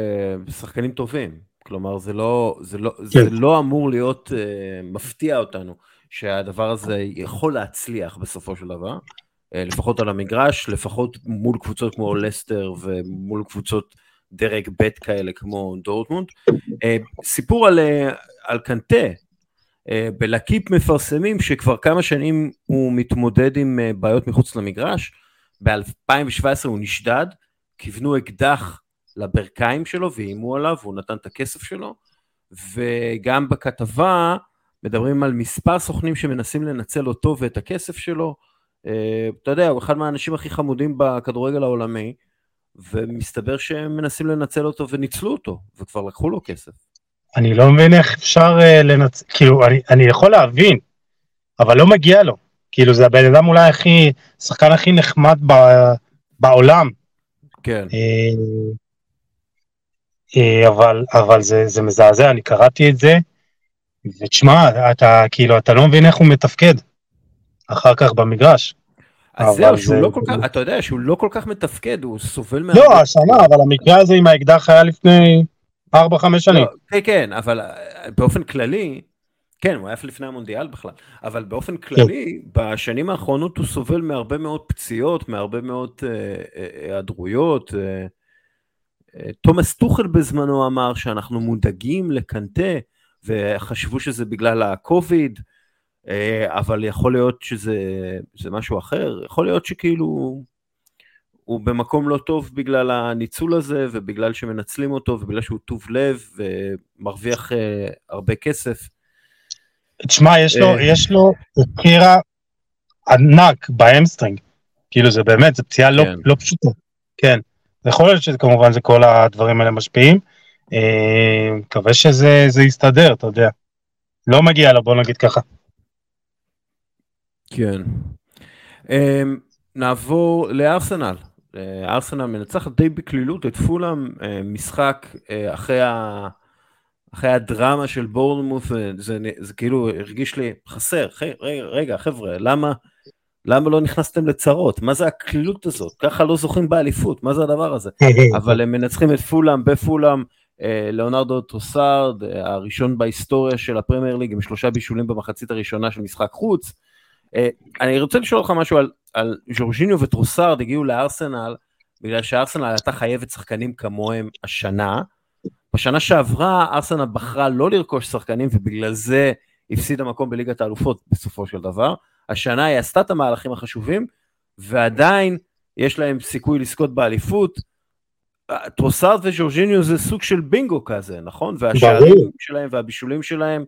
שחקנים טובים. כלומר, זה לא, זה לא, כן. זה לא אמור להיות אה, מפתיע אותנו שהדבר הזה יכול להצליח בסופו של דבר, אה, לפחות על המגרש, לפחות מול קבוצות כמו לסטר ומול קבוצות דרג ב' כאלה כמו דורטמונד. אה, סיפור על, אה, על קנטה, אה, בלקיפ מפרסמים שכבר כמה שנים הוא מתמודד עם בעיות מחוץ למגרש, ב-2017 הוא נשדד, כיוונו אקדח לברכיים שלו ואיימו עליו, והוא נתן את הכסף שלו, וגם בכתבה מדברים על מספר סוכנים שמנסים לנצל אותו ואת הכסף שלו. אתה יודע, הוא אחד מהאנשים הכי חמודים בכדורגל העולמי, ומסתבר שהם מנסים לנצל אותו וניצלו אותו, וכבר לקחו לו כסף. אני לא מבין איך אפשר uh, לנצל, כאילו, אני, אני יכול להבין, אבל לא מגיע לו. כאילו, זה הבן אדם אולי הכי, שחקן הכי נחמד ב, בעולם. כן. Uh, אבל, אבל זה, זה מזעזע, אני קראתי את זה, ותשמע, אתה כאילו, אתה לא מבין איך הוא מתפקד אחר כך במגרש. אז זהו, שהוא לא כל כך, אתה יודע שהוא לא כל כך מתפקד, הוא סובל מה... לא, השנה, אבל המקרה הזה עם האקדח היה לפני 4-5 שנים. לא, כן, כן, אבל אה, באופן כללי, כן, הוא היה לפני המונדיאל בכלל, אבל באופן כללי, בשנים האחרונות הוא סובל מהרבה מאוד פציעות, מהרבה מאוד אה, אה, היעדרויות. תומאס טוחל בזמנו אמר שאנחנו מודאגים לקנטה, וחשבו שזה בגלל הקוביד. אה, אבל יכול להיות שזה משהו אחר, יכול להיות שכאילו הוא במקום לא טוב בגלל הניצול הזה ובגלל שמנצלים אותו ובגלל שהוא טוב לב ומרוויח אה, הרבה כסף. תשמע, יש לו, אה, יש לו קרע ענק ב hamstring, כאילו זה באמת, זה פציעה לא, כן. לא פשוטה, כן. יכול להיות שכמובן זה כל הדברים האלה משפיעים, מקווה שזה יסתדר, אתה יודע. לא מגיע לו, בוא נגיד ככה. כן. Um, נעבור לארסנל. אה, ארסנל מנצחת די בקלילות את פולאם, אה, משחק אה, אחרי, ה... אחרי הדרמה של בורנמוט, זה, זה כאילו הרגיש לי חסר, רגע, רגע חבר'ה, למה, למה לא נכנסתם לצרות? מה זה הקלילות הזאת? ככה לא זוכים באליפות, מה זה הדבר הזה? אבל הם מנצחים את פולאם בפולאם, ליאונרדו טרוסארד, הראשון בהיסטוריה של הפרמייר ליג עם שלושה בישולים במחצית הראשונה של משחק חוץ. אה, אני רוצה לשאול אותך משהו על, על ז'ורג'יניו וטרוסארד הגיעו לארסנל בגלל שארסנל הייתה חייבת שחקנים כמוהם השנה. בשנה שעברה ארסנל בחרה לא לרכוש שחקנים ובגלל זה הפסידה מקום בליגת האלופות בסופו של דבר. השנה היא עשתה את המהלכים החשובים ועדיין יש להם סיכוי לזכות באליפות. טרוסארד וז'ורג'יניו זה סוג של בינגו כזה, נכון? והשערים שלהם והבישולים שלהם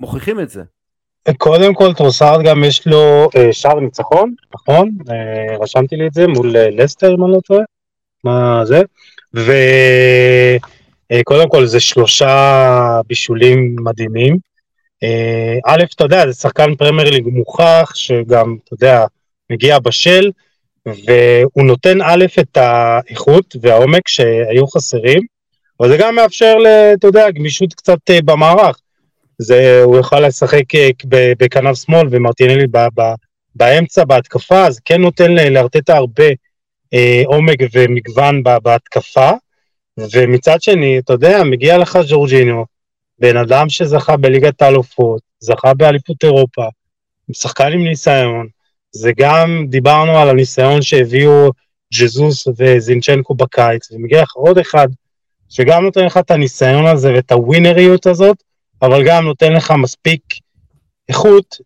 מוכיחים את זה. קודם כל טרוסארד גם יש לו אה, שער ניצחון, נכון? אה, רשמתי לי את זה מול אה, לסטר אם אני לא טועה, מה זה? וקודם כל זה שלושה בישולים מדהימים. א', אתה יודע, זה שחקן פרמייר ליג מוכח, שגם, אתה יודע, מגיע בשל, והוא נותן א', את האיכות והעומק שהיו חסרים, אבל זה גם מאפשר, אתה יודע, גמישות קצת במערך. זה, הוא יוכל לשחק אה, בכנף שמאל ומרטינלי ב, ב, באמצע, בהתקפה, אז כן נותן לארטטה הרבה אה, עומק ומגוון בהתקפה, ומצד שני, אתה יודע, מגיע לך ג'ורג'יניו, בן אדם שזכה בליגת האלופות, זכה באליפות אירופה, שחקן עם ניסיון, זה גם, דיברנו על הניסיון שהביאו ג'זוס וזינצ'נקו בקיץ, ומגיע לך עוד אחד שגם נותן לך את הניסיון הזה ואת הווינריות הזאת, אבל גם נותן לך מספיק איכות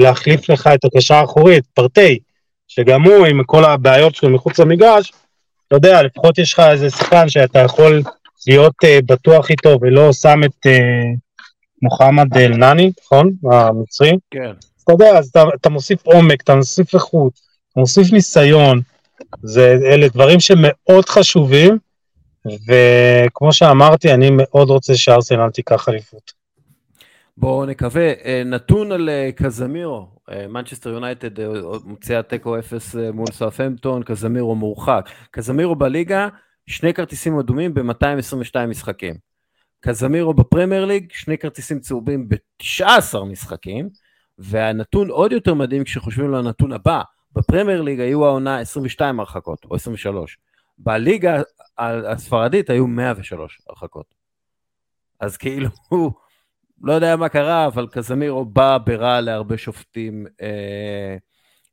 להחליף לך את הקשר האחורי, את פרטי, שגם הוא עם כל הבעיות שלו מחוץ למגרש, אתה יודע, לפחות יש לך איזה שחקן שאתה יכול להיות uh, בטוח איתו ולא שם את uh, מוחמד אל-נני, נכון? המצרי. כן. אתה יודע, אז אתה, אתה מוסיף עומק, אתה מוסיף איכות, אתה מוסיף ניסיון, זה, אלה דברים שמאוד חשובים, וכמו שאמרתי, אני מאוד רוצה שארסנל תיקח אליפות. בואו נקווה. נתון על קזמירו, מנצ'סטר יונייטד מוציאה תיקו 0 מול סאפהמפטון, קזמירו מורחק. קזמירו בליגה, שני כרטיסים אדומים ב-222 משחקים. קזמירו בפרמייר ליג, שני כרטיסים צהובים ב-19 משחקים, והנתון עוד יותר מדהים כשחושבים על הנתון הבא, בפרמייר ליג היו העונה 22 הרחקות, או 23. בליגה הספרדית היו 103 הרחקות. אז כאילו, לא יודע מה קרה, אבל קזמירו בא ברע להרבה שופטים אה,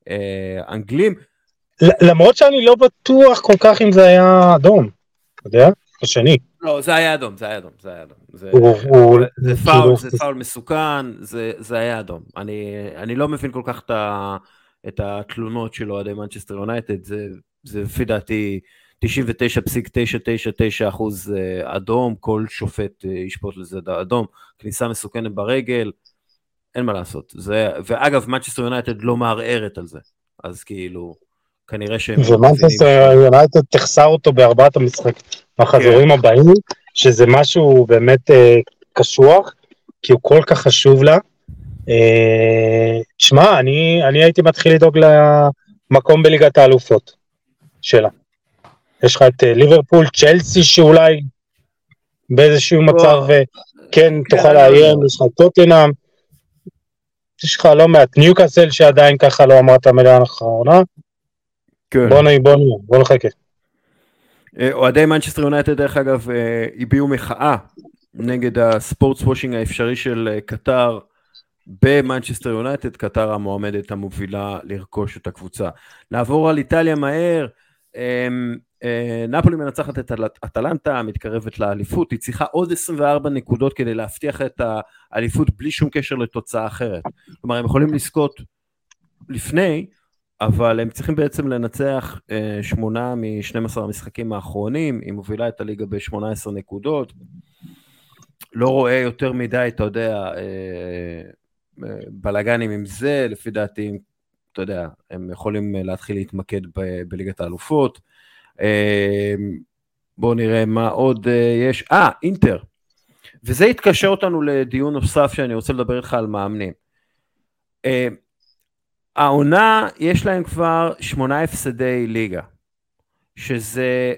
אה, אנגלים. למרות שאני לא בטוח כל כך אם זה היה אדום, אתה יודע? השני. לא, זה היה אדום, זה היה אדום, זה היה אדום. זה, הוא, זה, הוא, זה, זה פאול, זה פאול מסוכן, זה, זה היה אדום. אני, אני לא מבין כל כך את, ה, את התלונות של אוהדי מנצ'סטר יונייטד, זה, זה לפי דעתי 99.999 אחוז אה, אדום, כל שופט אה, ישפוט לזה אדום, כניסה מסוכנת ברגל, אין מה לעשות. זה, ואגב, מנצ'סטר יונייטד לא מערערת על זה, אז כאילו, כנראה שהם... ומנצ'סטר יונייטד תחסר אותו בארבעת המשחק, החזורים כן. הבאים, שזה משהו באמת אה, קשוח, כי הוא כל כך חשוב לה. אה, שמע, אני, אני הייתי מתחיל לדאוג למקום בליגת האלופות שלה. יש לך את אה, ליברפול, צ'לסי שאולי באיזשהו מצב אה, כן תוכל לאיים, יש לך את טוטנאם, יש לך לא מעט, ניוקאסל שעדיין ככה לא אמרת מילה האחרונה. כן. בוא נהיה, בוא נהיה, בוא נחכה. אה, אוהדי מנצ'סטר יונייטד דרך אגב הביעו מחאה נגד ה sportswashing האפשרי של קטר במנצ'סטר יונייטד, קטר המועמדת המובילה לרכוש את הקבוצה. נעבור על איטליה מהר, אמ, אה, נפולי מנצחת את אטלנטה, מתקרבת לאליפות, היא צריכה עוד 24 נקודות כדי להבטיח את האליפות בלי שום קשר לתוצאה אחרת. כלומר, הם יכולים לזכות לפני, אבל הם צריכים בעצם לנצח אה, שמונה מ-12 המשחקים האחרונים, היא מובילה את הליגה ב-18 נקודות. לא רואה יותר מדי, אתה יודע, אה, בלאגנים עם זה, לפי דעתי, אתה יודע, הם יכולים להתחיל להתמקד בליגת האלופות. בואו נראה מה עוד אה, יש. אה, אינטר. וזה יתקשר אותנו לדיון נוסף שאני רוצה לדבר איתך על מאמנים. העונה, יש להם כבר שמונה הפסדי ליגה, שזה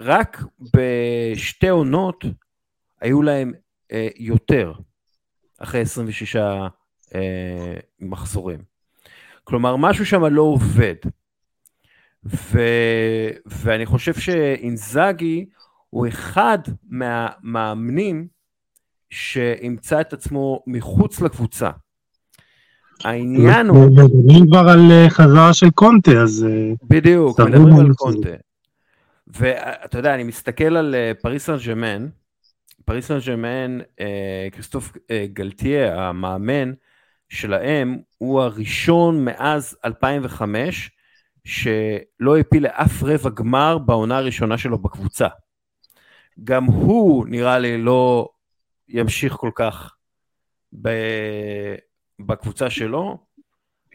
רק בשתי עונות היו להם אה, יותר, אחרי 26 אה, מחזורים. כלומר, משהו שם לא עובד. ו... ואני חושב שאינזאגי הוא אחד מהמאמנים שימצא את עצמו מחוץ לקבוצה. העניין הוא... מדברים כבר על אה, חזרה של קונטה, אז... אה, בדיוק, מדברים על קונטה. ואתה יודע, אני מסתכל על אה, פריס סן ג'מן, פריס סן ג'מן, כריסטוף גלטיה, המאמן שלהם, הוא הראשון מאז 2005 שלא הפיל לאף רבע גמר בעונה הראשונה שלו בקבוצה. גם הוא נראה לי לא ימשיך כל כך ב... בקבוצה שלו.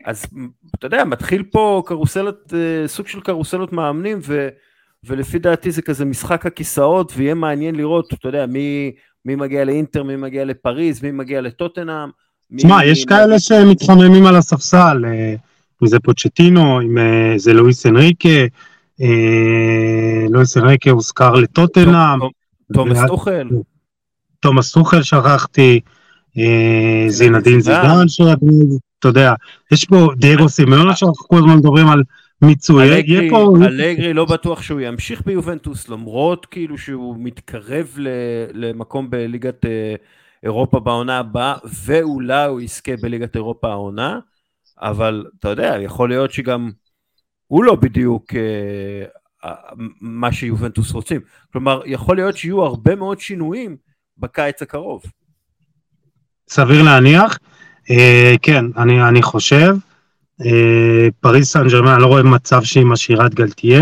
אז אתה יודע, מתחיל פה קרוסלת, אה, סוג של קרוסלות מאמנים, ו, ולפי דעתי זה כזה משחק הכיסאות, ויהיה מעניין לראות, אתה יודע, מי, מי מגיע לאינטר, מי מגיע לפריז, מי מגיע לטוטנאם. תשמע, מי... יש כאלה שמתחממים על הספסל. אה, אם זה פוצ'טינו, אם אה, זה לואיס אנריקה, לואיס אנריקה הוזכר לטוטנאם. תומאס טוחל. תומאס טוחל שכחתי, אה, זינדין זידן שרדמי, אתה יודע, יש פה דייגו סימאון שאנחנו כל הזמן מדברים על מיצוי, אלגרי לא בטוח שהוא ימשיך ביובנטוס למרות כאילו שהוא מתקרב למקום בליגת אירופה בעונה הבאה ואולי הוא יזכה בליגת אירופה העונה אבל אתה יודע, יכול להיות שגם הוא לא בדיוק אה, מה שיובנטוס רוצים. כלומר, יכול להיות שיהיו הרבה מאוד שינויים בקיץ הקרוב. סביר להניח. אה, כן, אני, אני חושב. אה, פריס סן ג'רמן, אני לא רואה מצב שהיא משאירה את גלתיה.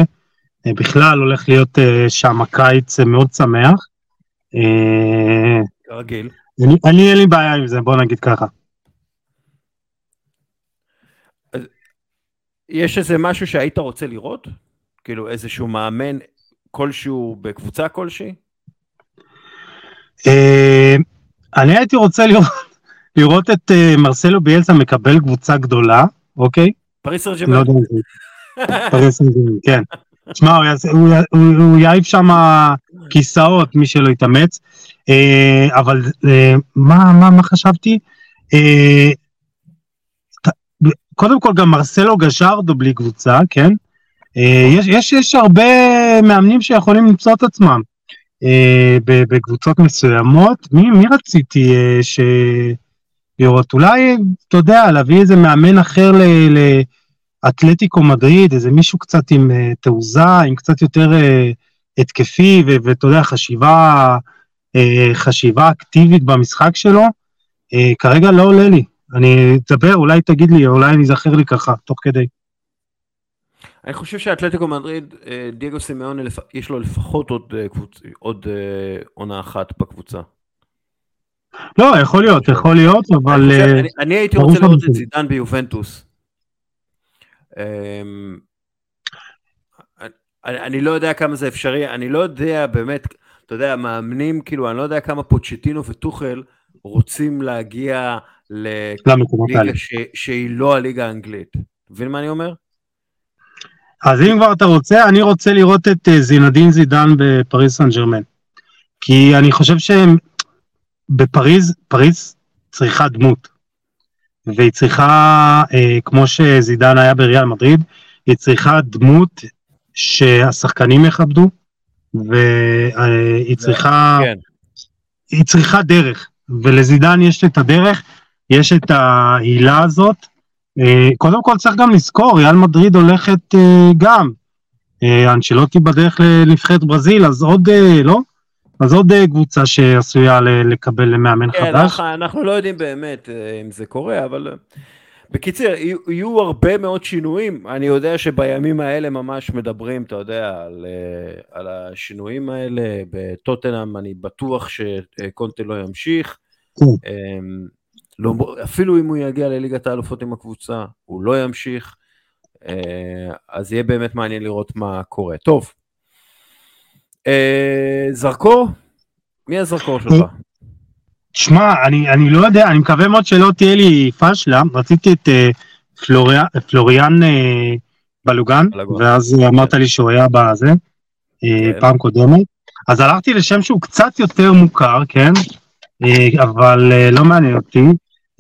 אה, בכלל הולך להיות שם הקיץ מאוד שמח. כרגיל. אני, אני אין לי בעיה עם זה, בוא נגיד ככה. יש איזה משהו שהיית רוצה לראות? כאילו איזשהו מאמן כלשהו בקבוצה כלשהי? אני הייתי רוצה לראות, לראות את uh, מרסלו ביאלסה מקבל קבוצה גדולה, אוקיי? פריס סן לא יודע. פריס סן ג'רמן, כן. תשמע, הוא, הוא, הוא, הוא יעיף שם כיסאות, מי שלא יתאמץ. אה, אבל אה, מה, מה, מה חשבתי? ת- קודם כל גם מרסלו גז'רדו בלי קבוצה, כן? יש, יש, יש הרבה מאמנים שיכולים למצוא את עצמם בקבוצות מסוימות. מי, מי רציתי אה, ש... לראות? אולי, אתה יודע, להביא איזה מאמן אחר ל... ל... אתלטיקו מדריד, איזה מישהו קצת עם uh, תעוזה, עם קצת יותר uh, התקפי, ואתה יודע, חשיבה, uh, חשיבה אקטיבית במשחק שלו, כרגע לא עולה לי. אני אדבר, אולי תגיד לי, אולי אני אזכר לי ככה, תוך כדי. אני חושב שאתלטיקו מדריד, אה, דייגו סימאון, יש לו לפחות עוד, אה, קבוצ... עוד אה, עונה אחת בקבוצה. לא, יכול להיות, יכול להיות, אבל... אני, חושב, אני, אני הייתי רוצה לראות את זידן ביובנטוס. אמ, אני, אני לא יודע כמה זה אפשרי, אני לא יודע באמת, אתה יודע, מאמנים, כאילו, אני לא יודע כמה פוצ'טינו וטוחל רוצים להגיע. לליגה ש, שהיא לא הליגה האנגלית. מבין מה אני אומר? אז אם כבר אתה רוצה, אני רוצה לראות את אה, זינדין זידן בפריז סן ג'רמן. כי אני חושב שהם בפריז, פריז צריכה דמות. והיא צריכה, אה, כמו שזידן היה בריאל מדריד, היא צריכה דמות שהשחקנים יכבדו, והיא צריכה, כן. היא צריכה דרך, ולזידן יש את הדרך, יש את ההילה הזאת. אה, קודם כל צריך גם לזכור, ריאל מדריד הולכת אה, גם. אה, אנשלוטי בדרך לנבחרת ברזיל, אז עוד, לא? אז עוד קבוצה שעשויה לקבל מאמן כן, חדש. אנחנו, אנחנו לא יודעים באמת אם זה קורה, אבל בקיצור, יהיו, הרבה מאוד שינויים. אני יודע שבימים האלה ממש מדברים, אתה יודע, על, על השינויים האלה. בטוטנאם אני בטוח שקונטה לא ימשיך. לא, אפילו אם הוא יגיע לליגת האלופות עם הקבוצה, הוא לא ימשיך. אה, אז יהיה באמת מעניין לראות מה קורה. טוב. אה, זרקור? מי הזרקור שלך? שמע, אני, אני לא יודע, אני מקווה מאוד שלא תהיה לי פשלה. רציתי את אה, פלוריאן אה, בלוגן, בלוגן. ואז אמרת לי שהוא היה בזה, כן. פעם קודמת. אז הלכתי לשם שהוא קצת יותר מוכר, כן? אבל לא מעניין אותי.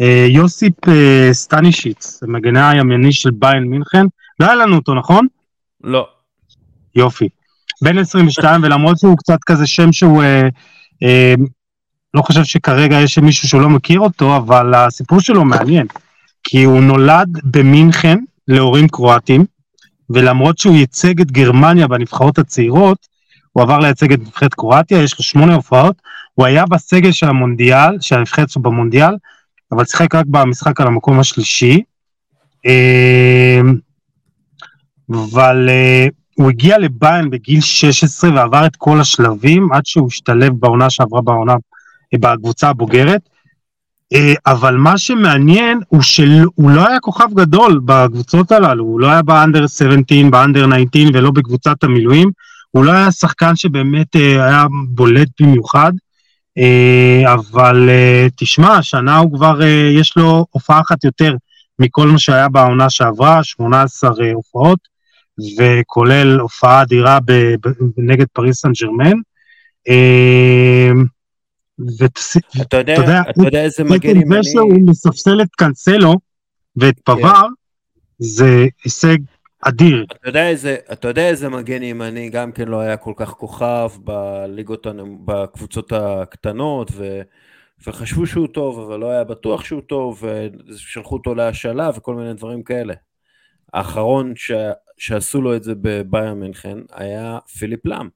אה, יוסיפ אה, סטנישיץ, מגנה הימני של ביין מינכן. לא היה לנו אותו, נכון? לא. יופי. בן 22, ולמרות שהוא קצת כזה שם שהוא, אה, אה, לא חושב שכרגע יש מישהו שהוא לא מכיר אותו, אבל הסיפור שלו מעניין. כי הוא נולד במינכן להורים קרואטים, ולמרות שהוא ייצג את גרמניה בנבחרות הצעירות, הוא עבר לייצג את נבחרת קרואטיה, יש לו שמונה הופעות, הוא היה בסגל של המונדיאל, של הנבחרת שלו במונדיאל, אבל שיחק רק במשחק על המקום השלישי. אה, אבל אה, הוא הגיע לביין בגיל 16 ועבר את כל השלבים עד שהוא השתלב בעונה שעברה בעונה, בקבוצה הבוגרת. אה, אבל מה שמעניין הוא שהוא לא היה כוכב גדול בקבוצות הללו, הוא לא היה באנדר 17, באנדר 19 ולא בקבוצת המילואים, הוא לא היה שחקן שבאמת אה, היה בולט במיוחד, אבל אה, תשמע, השנה הוא כבר, אה, יש לו הופעה אחת יותר מכל מה שהיה בעונה שעברה, 18 אה, הופעות. וכולל הופעה אדירה נגד פריס סן ג'רמן. אה, אתה יודע, אתה יודע, איזה מגן זה ימני, שהוא מספסל את קאנסלו ואת כן. פבר, זה הישג אדיר. אתה יודע איזה, אתה יודע איזה מגן ימני גם כן לא היה כל כך כוכב בליגות, בקבוצות הקטנות, ו, וחשבו שהוא טוב, אבל לא היה בטוח שהוא טוב, ושלחו אותו להשאלה וכל מיני דברים כאלה. האחרון ש, שעשו לו את זה בבייר מינכן היה פיליפ לאם.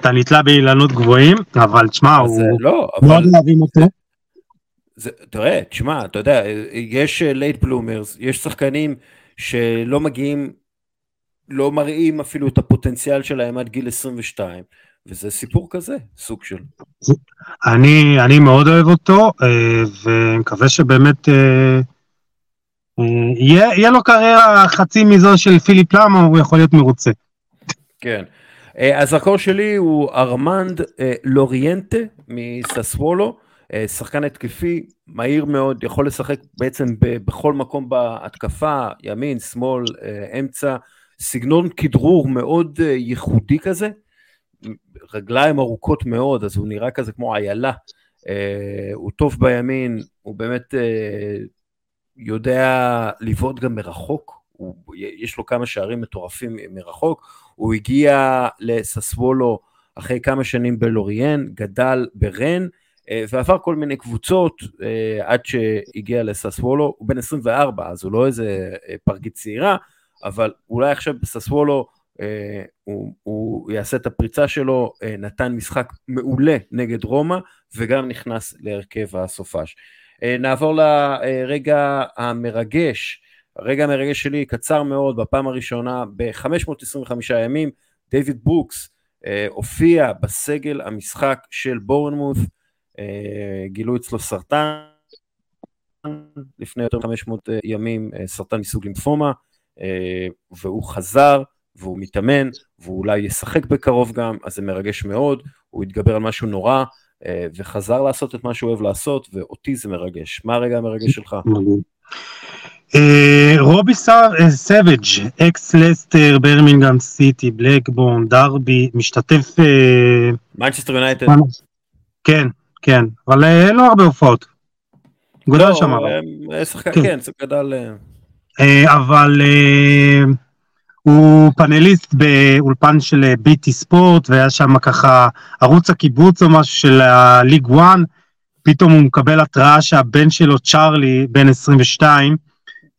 אתה נתלה באילנות גבוהים, אבל תשמע, הוא אה, לא, מאוד אוהבים אותו. זה, תראה, תשמע, אתה יודע, יש late bloomers, יש שחקנים שלא מגיעים, לא מראים אפילו את הפוטנציאל שלהם עד גיל 22, וזה סיפור כזה, סוג של. אני, אני מאוד אוהב אותו, אה, ומקווה שבאמת אה, אה, יהיה, יהיה לו קריירה חצי מזו של פיליפ לאם, הוא יכול להיות מרוצה. כן. אה, הזרקור שלי הוא ארמנד לוריאנטה מססוולו, שחקן התקפי, מהיר מאוד, יכול לשחק בעצם בכל מקום בהתקפה, ימין, שמאל, אמצע, סגנון כדרור מאוד ייחודי כזה, רגליים ארוכות מאוד, אז הוא נראה כזה כמו איילה. הוא טוב בימין, הוא באמת יודע לבעוט גם מרחוק, הוא, יש לו כמה שערים מטורפים מרחוק, הוא הגיע לססוולו אחרי כמה שנים בלוריאן, גדל ברן, אה, ועבר כל מיני קבוצות אה, עד שהגיע לססוולו, הוא בן 24, אז הוא לא איזה אה, פרגית צעירה, אבל אולי עכשיו בססוולו הוא, הוא יעשה את הפריצה שלו, נתן משחק מעולה נגד רומא, וגם נכנס להרכב הסופש. נעבור לרגע המרגש, הרגע המרגש שלי קצר מאוד, בפעם הראשונה ב-525 ימים, דיוויד ברוקס אה, הופיע בסגל המשחק של בורנמוth, אה, גילו אצלו סרטן לפני יותר מ-500 אה, ימים, אה, סרטן מסוג לימפומה, אה, והוא חזר והוא מתאמן, והוא אולי ישחק בקרוב גם, אז זה מרגש מאוד, הוא התגבר על משהו נורא, אה, וחזר לעשות את מה שהוא אוהב לעשות, ואותי זה מרגש. מה הרגע המרגש שלך? אה, רובי סאביג', אקס לסטר, ברמינגהם סיטי, בלקבורן, דרבי, משתתף... מנצ'סטר יונייטד. כן, כן, אבל אין לו הרבה הופעות. גודל לא, שם. שחקן, כן, זה גדל... אבל הוא פאנליסט באולפן של BT Sport, והיה שם ככה ערוץ הקיבוץ או משהו של הליג 1, פתאום הוא מקבל התראה שהבן שלו, צ'ארלי, בן 22,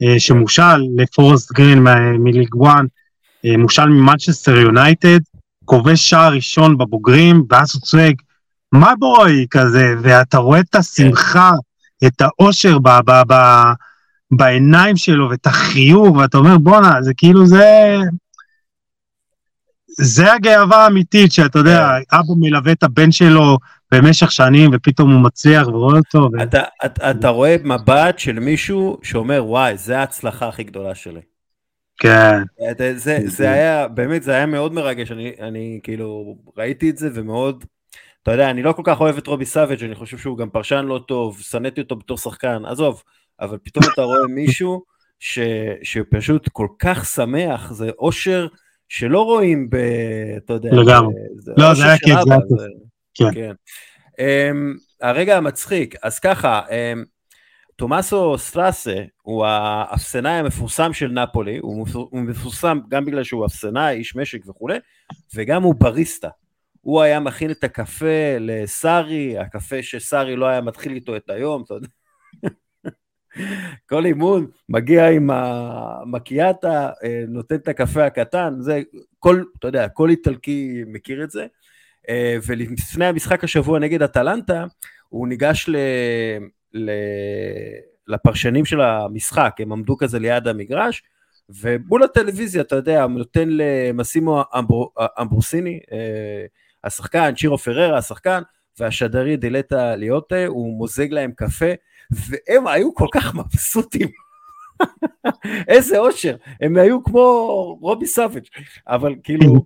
אה, שמושל לפורסט גרין מליג 1, אה, מושל ממנצ'סטר יונייטד, כובש שער ראשון בבוגרים, ואז הוא צועק, מה בואי כזה, ואתה רואה את השמחה, את האושר ב... ב, ב בעיניים שלו ואת החיוך, ואתה אומר, בואנה, זה כאילו זה... זה הגאווה האמיתית, שאתה יודע, כן. אבא מלווה את הבן שלו במשך שנים, ופתאום הוא מצליח ורואה אותו. ו... אתה, אתה, אתה רואה מבט של מישהו שאומר, וואי, זה ההצלחה הכי גדולה שלי. כן. זה, זה, זה היה, באמת, זה היה מאוד מרגש, אני, אני כאילו ראיתי את זה ומאוד, אתה יודע, אני לא כל כך אוהב את רובי סאביג', אני חושב שהוא גם פרשן לא טוב, שנאתי אותו בתור שחקן, עזוב, אבל פתאום אתה רואה מישהו ש, שפשוט כל כך שמח, זה אושר שלא רואים ב... אתה יודע... לגמרי. לא, זה היה כיף, זה היה כיף. כן. כן. Um, הרגע המצחיק, אז ככה, תומאסו סטרסה הוא האפסנאי המפורסם של נפולי, הוא מפורסם גם בגלל שהוא אפסנאי, איש משק וכולי, וגם הוא בריסטה. הוא היה מכין את הקפה לסארי, הקפה שסארי לא היה מתחיל איתו את היום, אתה יודע. כל אימון מגיע עם המקיאטה, אה, נותן את הקפה הקטן, זה כל, אתה יודע, כל איטלקי מכיר את זה. אה, ולפני המשחק השבוע נגד אטלנטה, הוא ניגש ל... ל... לפרשנים של המשחק, הם עמדו כזה ליד המגרש, ומול הטלוויזיה, אתה יודע, נותן למסימו אמבר... אמברוסיני, אה, השחקן, צ'ירו פררה, השחקן, והשדרי דילטה ליוטה, הוא מוזג להם קפה, והם היו כל כך מבסוטים. איזה אושר, הם היו כמו רובי סאביץ', אבל כאילו,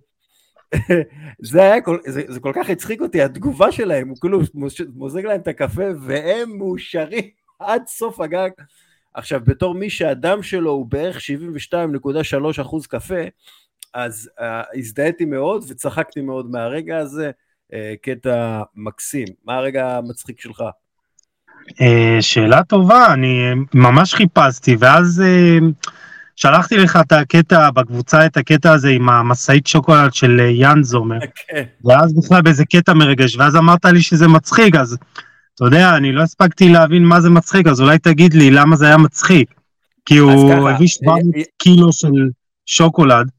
זה היה, כל, זה, זה כל כך הצחיק אותי, התגובה שלהם, הוא כאילו מוזג להם את הקפה והם מאושרים עד סוף הגג. עכשיו, בתור מי שהדם שלו הוא בערך 72.3 אחוז קפה, אז uh, הזדהיתי מאוד וצחקתי מאוד מהרגע הזה, uh, קטע מקסים. מה הרגע המצחיק שלך? Uh, שאלה טובה, אני ממש חיפשתי, ואז uh, שלחתי לך את הקטע, בקבוצה את הקטע הזה עם המשאית שוקולד של יאן זומר, okay. כן. ואז בכלל באיזה קטע מרגש, ואז אמרת לי שזה מצחיק, אז אתה יודע, אני לא הספקתי להבין מה זה מצחיק, אז אולי תגיד לי למה זה היה מצחיק. כי הוא הביא 700 קילו של שוקולד.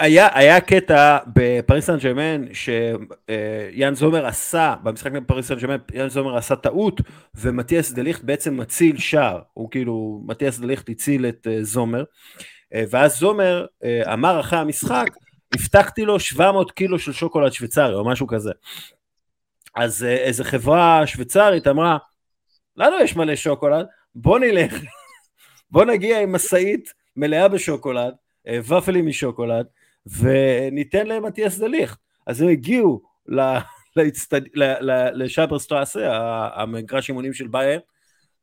היה, היה קטע בפריס סן ג'רמן שיאן זומר עשה, במשחק בפריס סן ג'רמן, יאן זומר עשה טעות ומתיאס דליכט בעצם מציל שער, הוא כאילו, מתיאס דליכט הציל את uh, זומר, uh, ואז זומר אמר אחרי המשחק, הבטחתי לו 700 קילו של שוקולד שוויצרי או משהו כזה. אז איזה חברה שוויצרית אמרה, לנו יש מלא שוקולד, בוא נלך, בוא נגיע עם משאית מלאה בשוקולד, ופלים משוקולד, וניתן להם אטיאס דליך. אז הם הגיעו לשאברסטראסה, המגרש אימונים של בייר,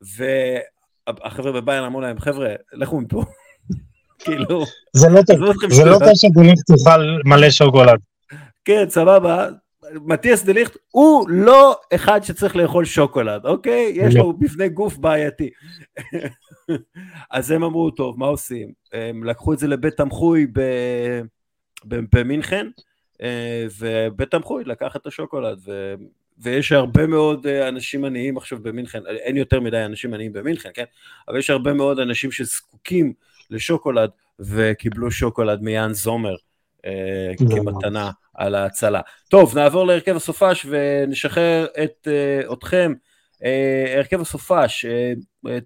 והחבר'ה בבייר אמרו להם, חבר'ה, לכו מפה. כאילו... זה לא טוב, זה לא טוב שדוליך תאכל מלא שוקולד. כן, סבבה. מתיאס דליכט הוא לא אחד שצריך לאכול שוקולד, אוקיי? יש לו מבנה גוף בעייתי. אז הם אמרו, טוב, מה עושים? הם לקחו את זה לבית תמחוי במינכן, אה, ובית תמחוי לקח את השוקולד, ו... ויש הרבה מאוד אה, אנשים עניים עכשיו במינכן, אין יותר מדי אנשים עניים במינכן, כן? אבל יש הרבה מאוד אנשים שזקוקים לשוקולד, וקיבלו שוקולד מיאן זומר אה, כמתנה על ההצלה. טוב, נעבור להרכב הסופש ונשחרר את אתכם. הרכב הסופש,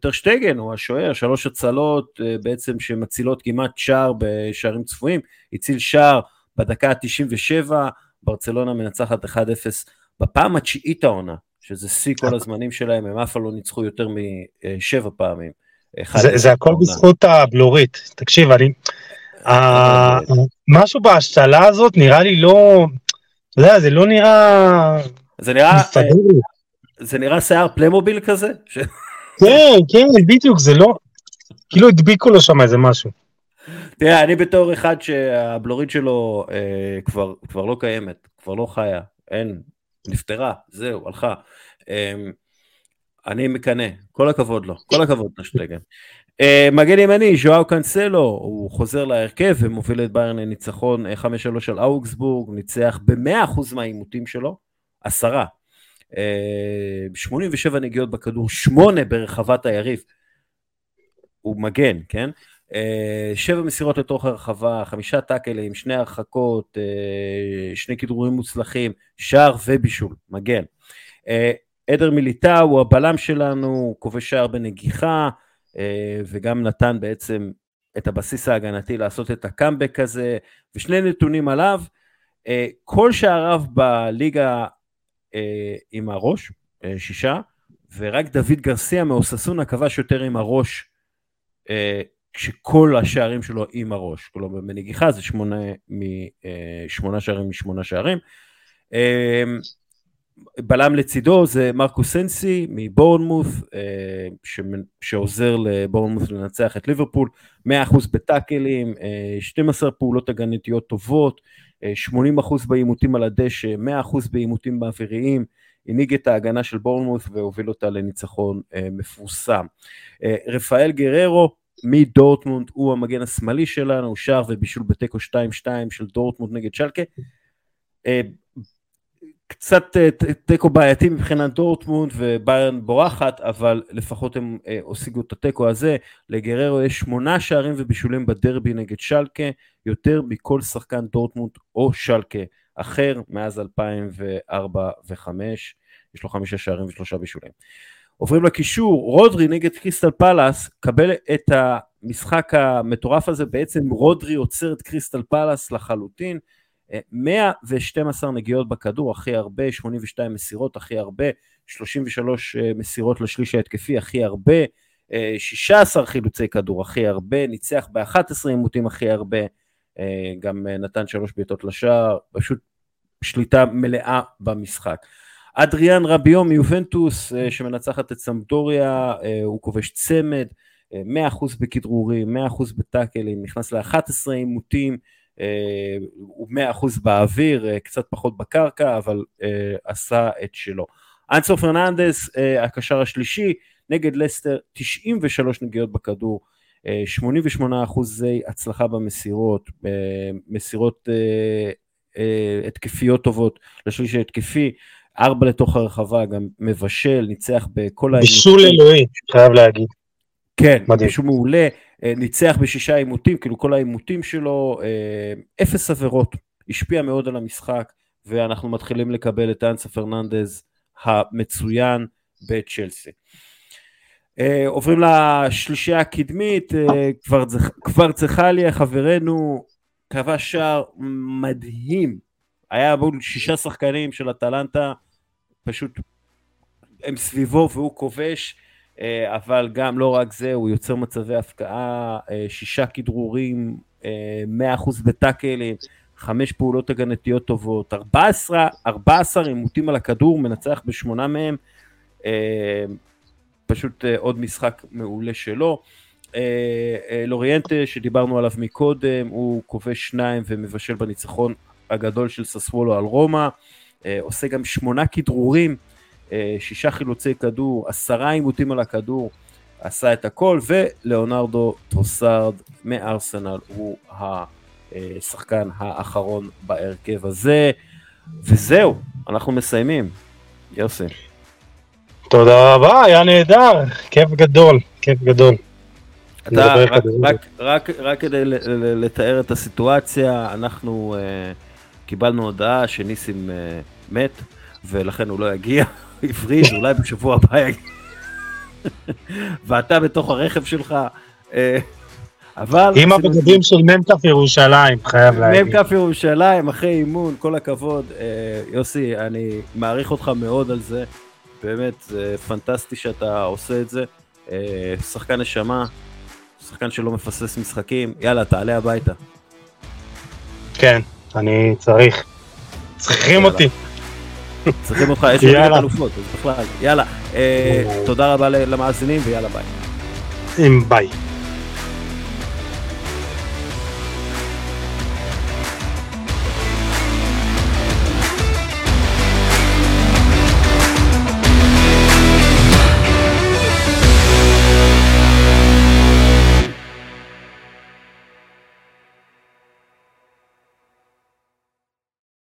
טרשטגן הוא השוער, שלוש הצלות בעצם שמצילות כמעט שער בשערים צפויים, הציל שער בדקה ה-97, ברצלונה מנצחת 1-0 בפעם התשיעית העונה, שזה שיא כל הזמנים שלהם, הם אף פעם לא ניצחו יותר משבע פעמים. זה, זה הכל בזכות הבלורית, תקשיב, אני... משהו בהשתלה הזאת נראה לי לא, אתה יודע, זה לא נראה... זה נראה... זה נראה שיער פלמוביל כזה? כן, כן, בדיוק, זה לא... כאילו הדביקו לו שם איזה משהו. תראה, אני בתור אחד שהבלורית שלו אה, כבר, כבר לא קיימת, כבר לא חיה, אין, נפטרה, זהו, הלכה. אה, אני מקנא, כל הכבוד לו, כל הכבוד לשטגן. אה, מגן ימני, ז'ואאו קאנסלו, הוא חוזר להרכב ומוביל את ביירן לניצחון 5-3 על אוגסבורג, ניצח ב-100% מהעימותים שלו, עשרה. 87 נגיעות בכדור, 8 ברחבת היריב. הוא מגן, כן? אה, שבע מסירות לתוך הרחבה, חמישה טאקלים, שני הרחקות, אה, שני כדרורים מוצלחים, שער ובישול, מגן. אה, עדר מיליטאו הוא הבלם שלנו, כובש שער בנגיחה, וגם נתן בעצם את הבסיס ההגנתי לעשות את הקאמבק הזה, ושני נתונים עליו, כל שעריו בליגה עם הראש, שישה, ורק דוד גרסיה מאוססונה כבש יותר עם הראש כשכל השערים שלו עם הראש, כלומר בנגיחה זה שמונה, משמונה אה, שערים משמונה שערים. אה, בלם לצידו זה מרקו סנסי מבורנמוס, אה, שעוזר לבורנמוס לנצח את ליברפול, 100% בטאקלים, 12 פעולות הגנתיות טובות, 80% בעימותים על הדשא, 100% בעימותים באוויריים, הנהיג את ההגנה של בורנמוס והוביל אותה לניצחון מפורסם. רפאל גררו, מדורטמונד, הוא המגן השמאלי שלנו, שער ובישול בתיקו 2-2 של דורטמונד נגד שלקה. קצת אה, תיקו בעייתי מבחינת דורטמונד וביירן בורחת, אבל לפחות הם אה, השיגו את התיקו הזה. לגררו יש שמונה שערים ובישולים בדרבי נגד שלקה, יותר מכל שחקן דורטמונד או שלקה אחר מאז 2004 ו-2005. יש לו חמישה שערים ושלושה בישולים. עוברים לקישור, רודרי נגד קריסטל פלאס, קבל את המשחק המטורף הזה, בעצם רודרי עוצר את קריסטל פלאס לחלוטין, 112 אה, נגיעות בכדור, הכי הרבה, 82 מסירות, הכי הרבה, 33 אה, מסירות לשליש ההתקפי, הכי הרבה, 16 אה, חילוצי כדור, הכי הרבה, ניצח ב-11 עימותים הכי הרבה, גם נתן שלוש בעיטות לשער, פשוט שליטה מלאה במשחק. אדריאן רביו מיובנטוס אה, שמנצחת את סמדוריה, אה, הוא כובש צמד, 100% אה, בכדרורים, 100% בטאקלים, נכנס ל-11 עימותים, הוא 100% באוויר, קצת פחות בקרקע, אבל עשה את שלו. אנסו פרננדס, הקשר השלישי, נגד לסטר, 93 נגיעות בכדור, 88 אחוזי הצלחה במסירות, מסירות התקפיות טובות לשליש ההתקפי, ארבע לתוך הרחבה, גם מבשל, ניצח בכל העימותים. בישול אלוהי, חייב להגיד. כן, בישול מעולה, אה, ניצח בשישה עימותים, כאילו כל העימותים שלו, אה, אפס עבירות, השפיע מאוד על המשחק, ואנחנו מתחילים לקבל את אנסה פרננדז המצוין בצ'לסי. Uh, עוברים לשלישייה הקדמית, כבר, כבר צריכה חברנו כבש שער מדהים היה מול שישה שחקנים של אטלנטה, פשוט הם סביבו והוא כובש, אה, אבל גם לא רק זה, הוא יוצר מצבי הפקעה, אה, שישה כדרורים, 100% אה, בטאקלים, חמש פעולות הגנתיות טובות, 14, 14 עימותים על הכדור, מנצח בשמונה מהם, אה, פשוט אה, עוד משחק מעולה שלו. אה, אה, לוריאנטה שדיברנו עליו מקודם, הוא כובש שניים ומבשל בניצחון הגדול של ססוולו על רומא, אה, עושה גם שמונה כדרורים, שישה חילוצי כדור, עשרה עימותים על הכדור, עשה את הכל, ולאונרדו טרוסארד מארסנל הוא השחקן האחרון בהרכב הזה, וזהו, אנחנו מסיימים. יוסי. תודה רבה, היה נהדר, כיף גדול, כיף גדול. אתה, רק, רק, רק, רק כדי לתאר את הסיטואציה, אנחנו uh, קיבלנו הודעה שניסים uh, מת, ולכן הוא לא יגיע, הפריז, אולי בשבוע הבא. ואתה בתוך הרכב שלך, uh, אבל... עם הבגדים של מ"כ ירושלים, חייב להגיד. מ"כ ירושלים, אחרי אימון, כל הכבוד. Uh, יוסי, אני מעריך אותך מאוד על זה, באמת, זה פנטסטי שאתה עושה את זה. Uh, שחקן נשמה, שחקן שלא מפסס משחקים, יאללה, תעלה הביתה. כן, אני צריך. צריכים אותי. צריכים אותך, יש לי אלופות, אז בכלל, יאללה. אה, תודה רבה למאזינים ויאללה ביי. ביי.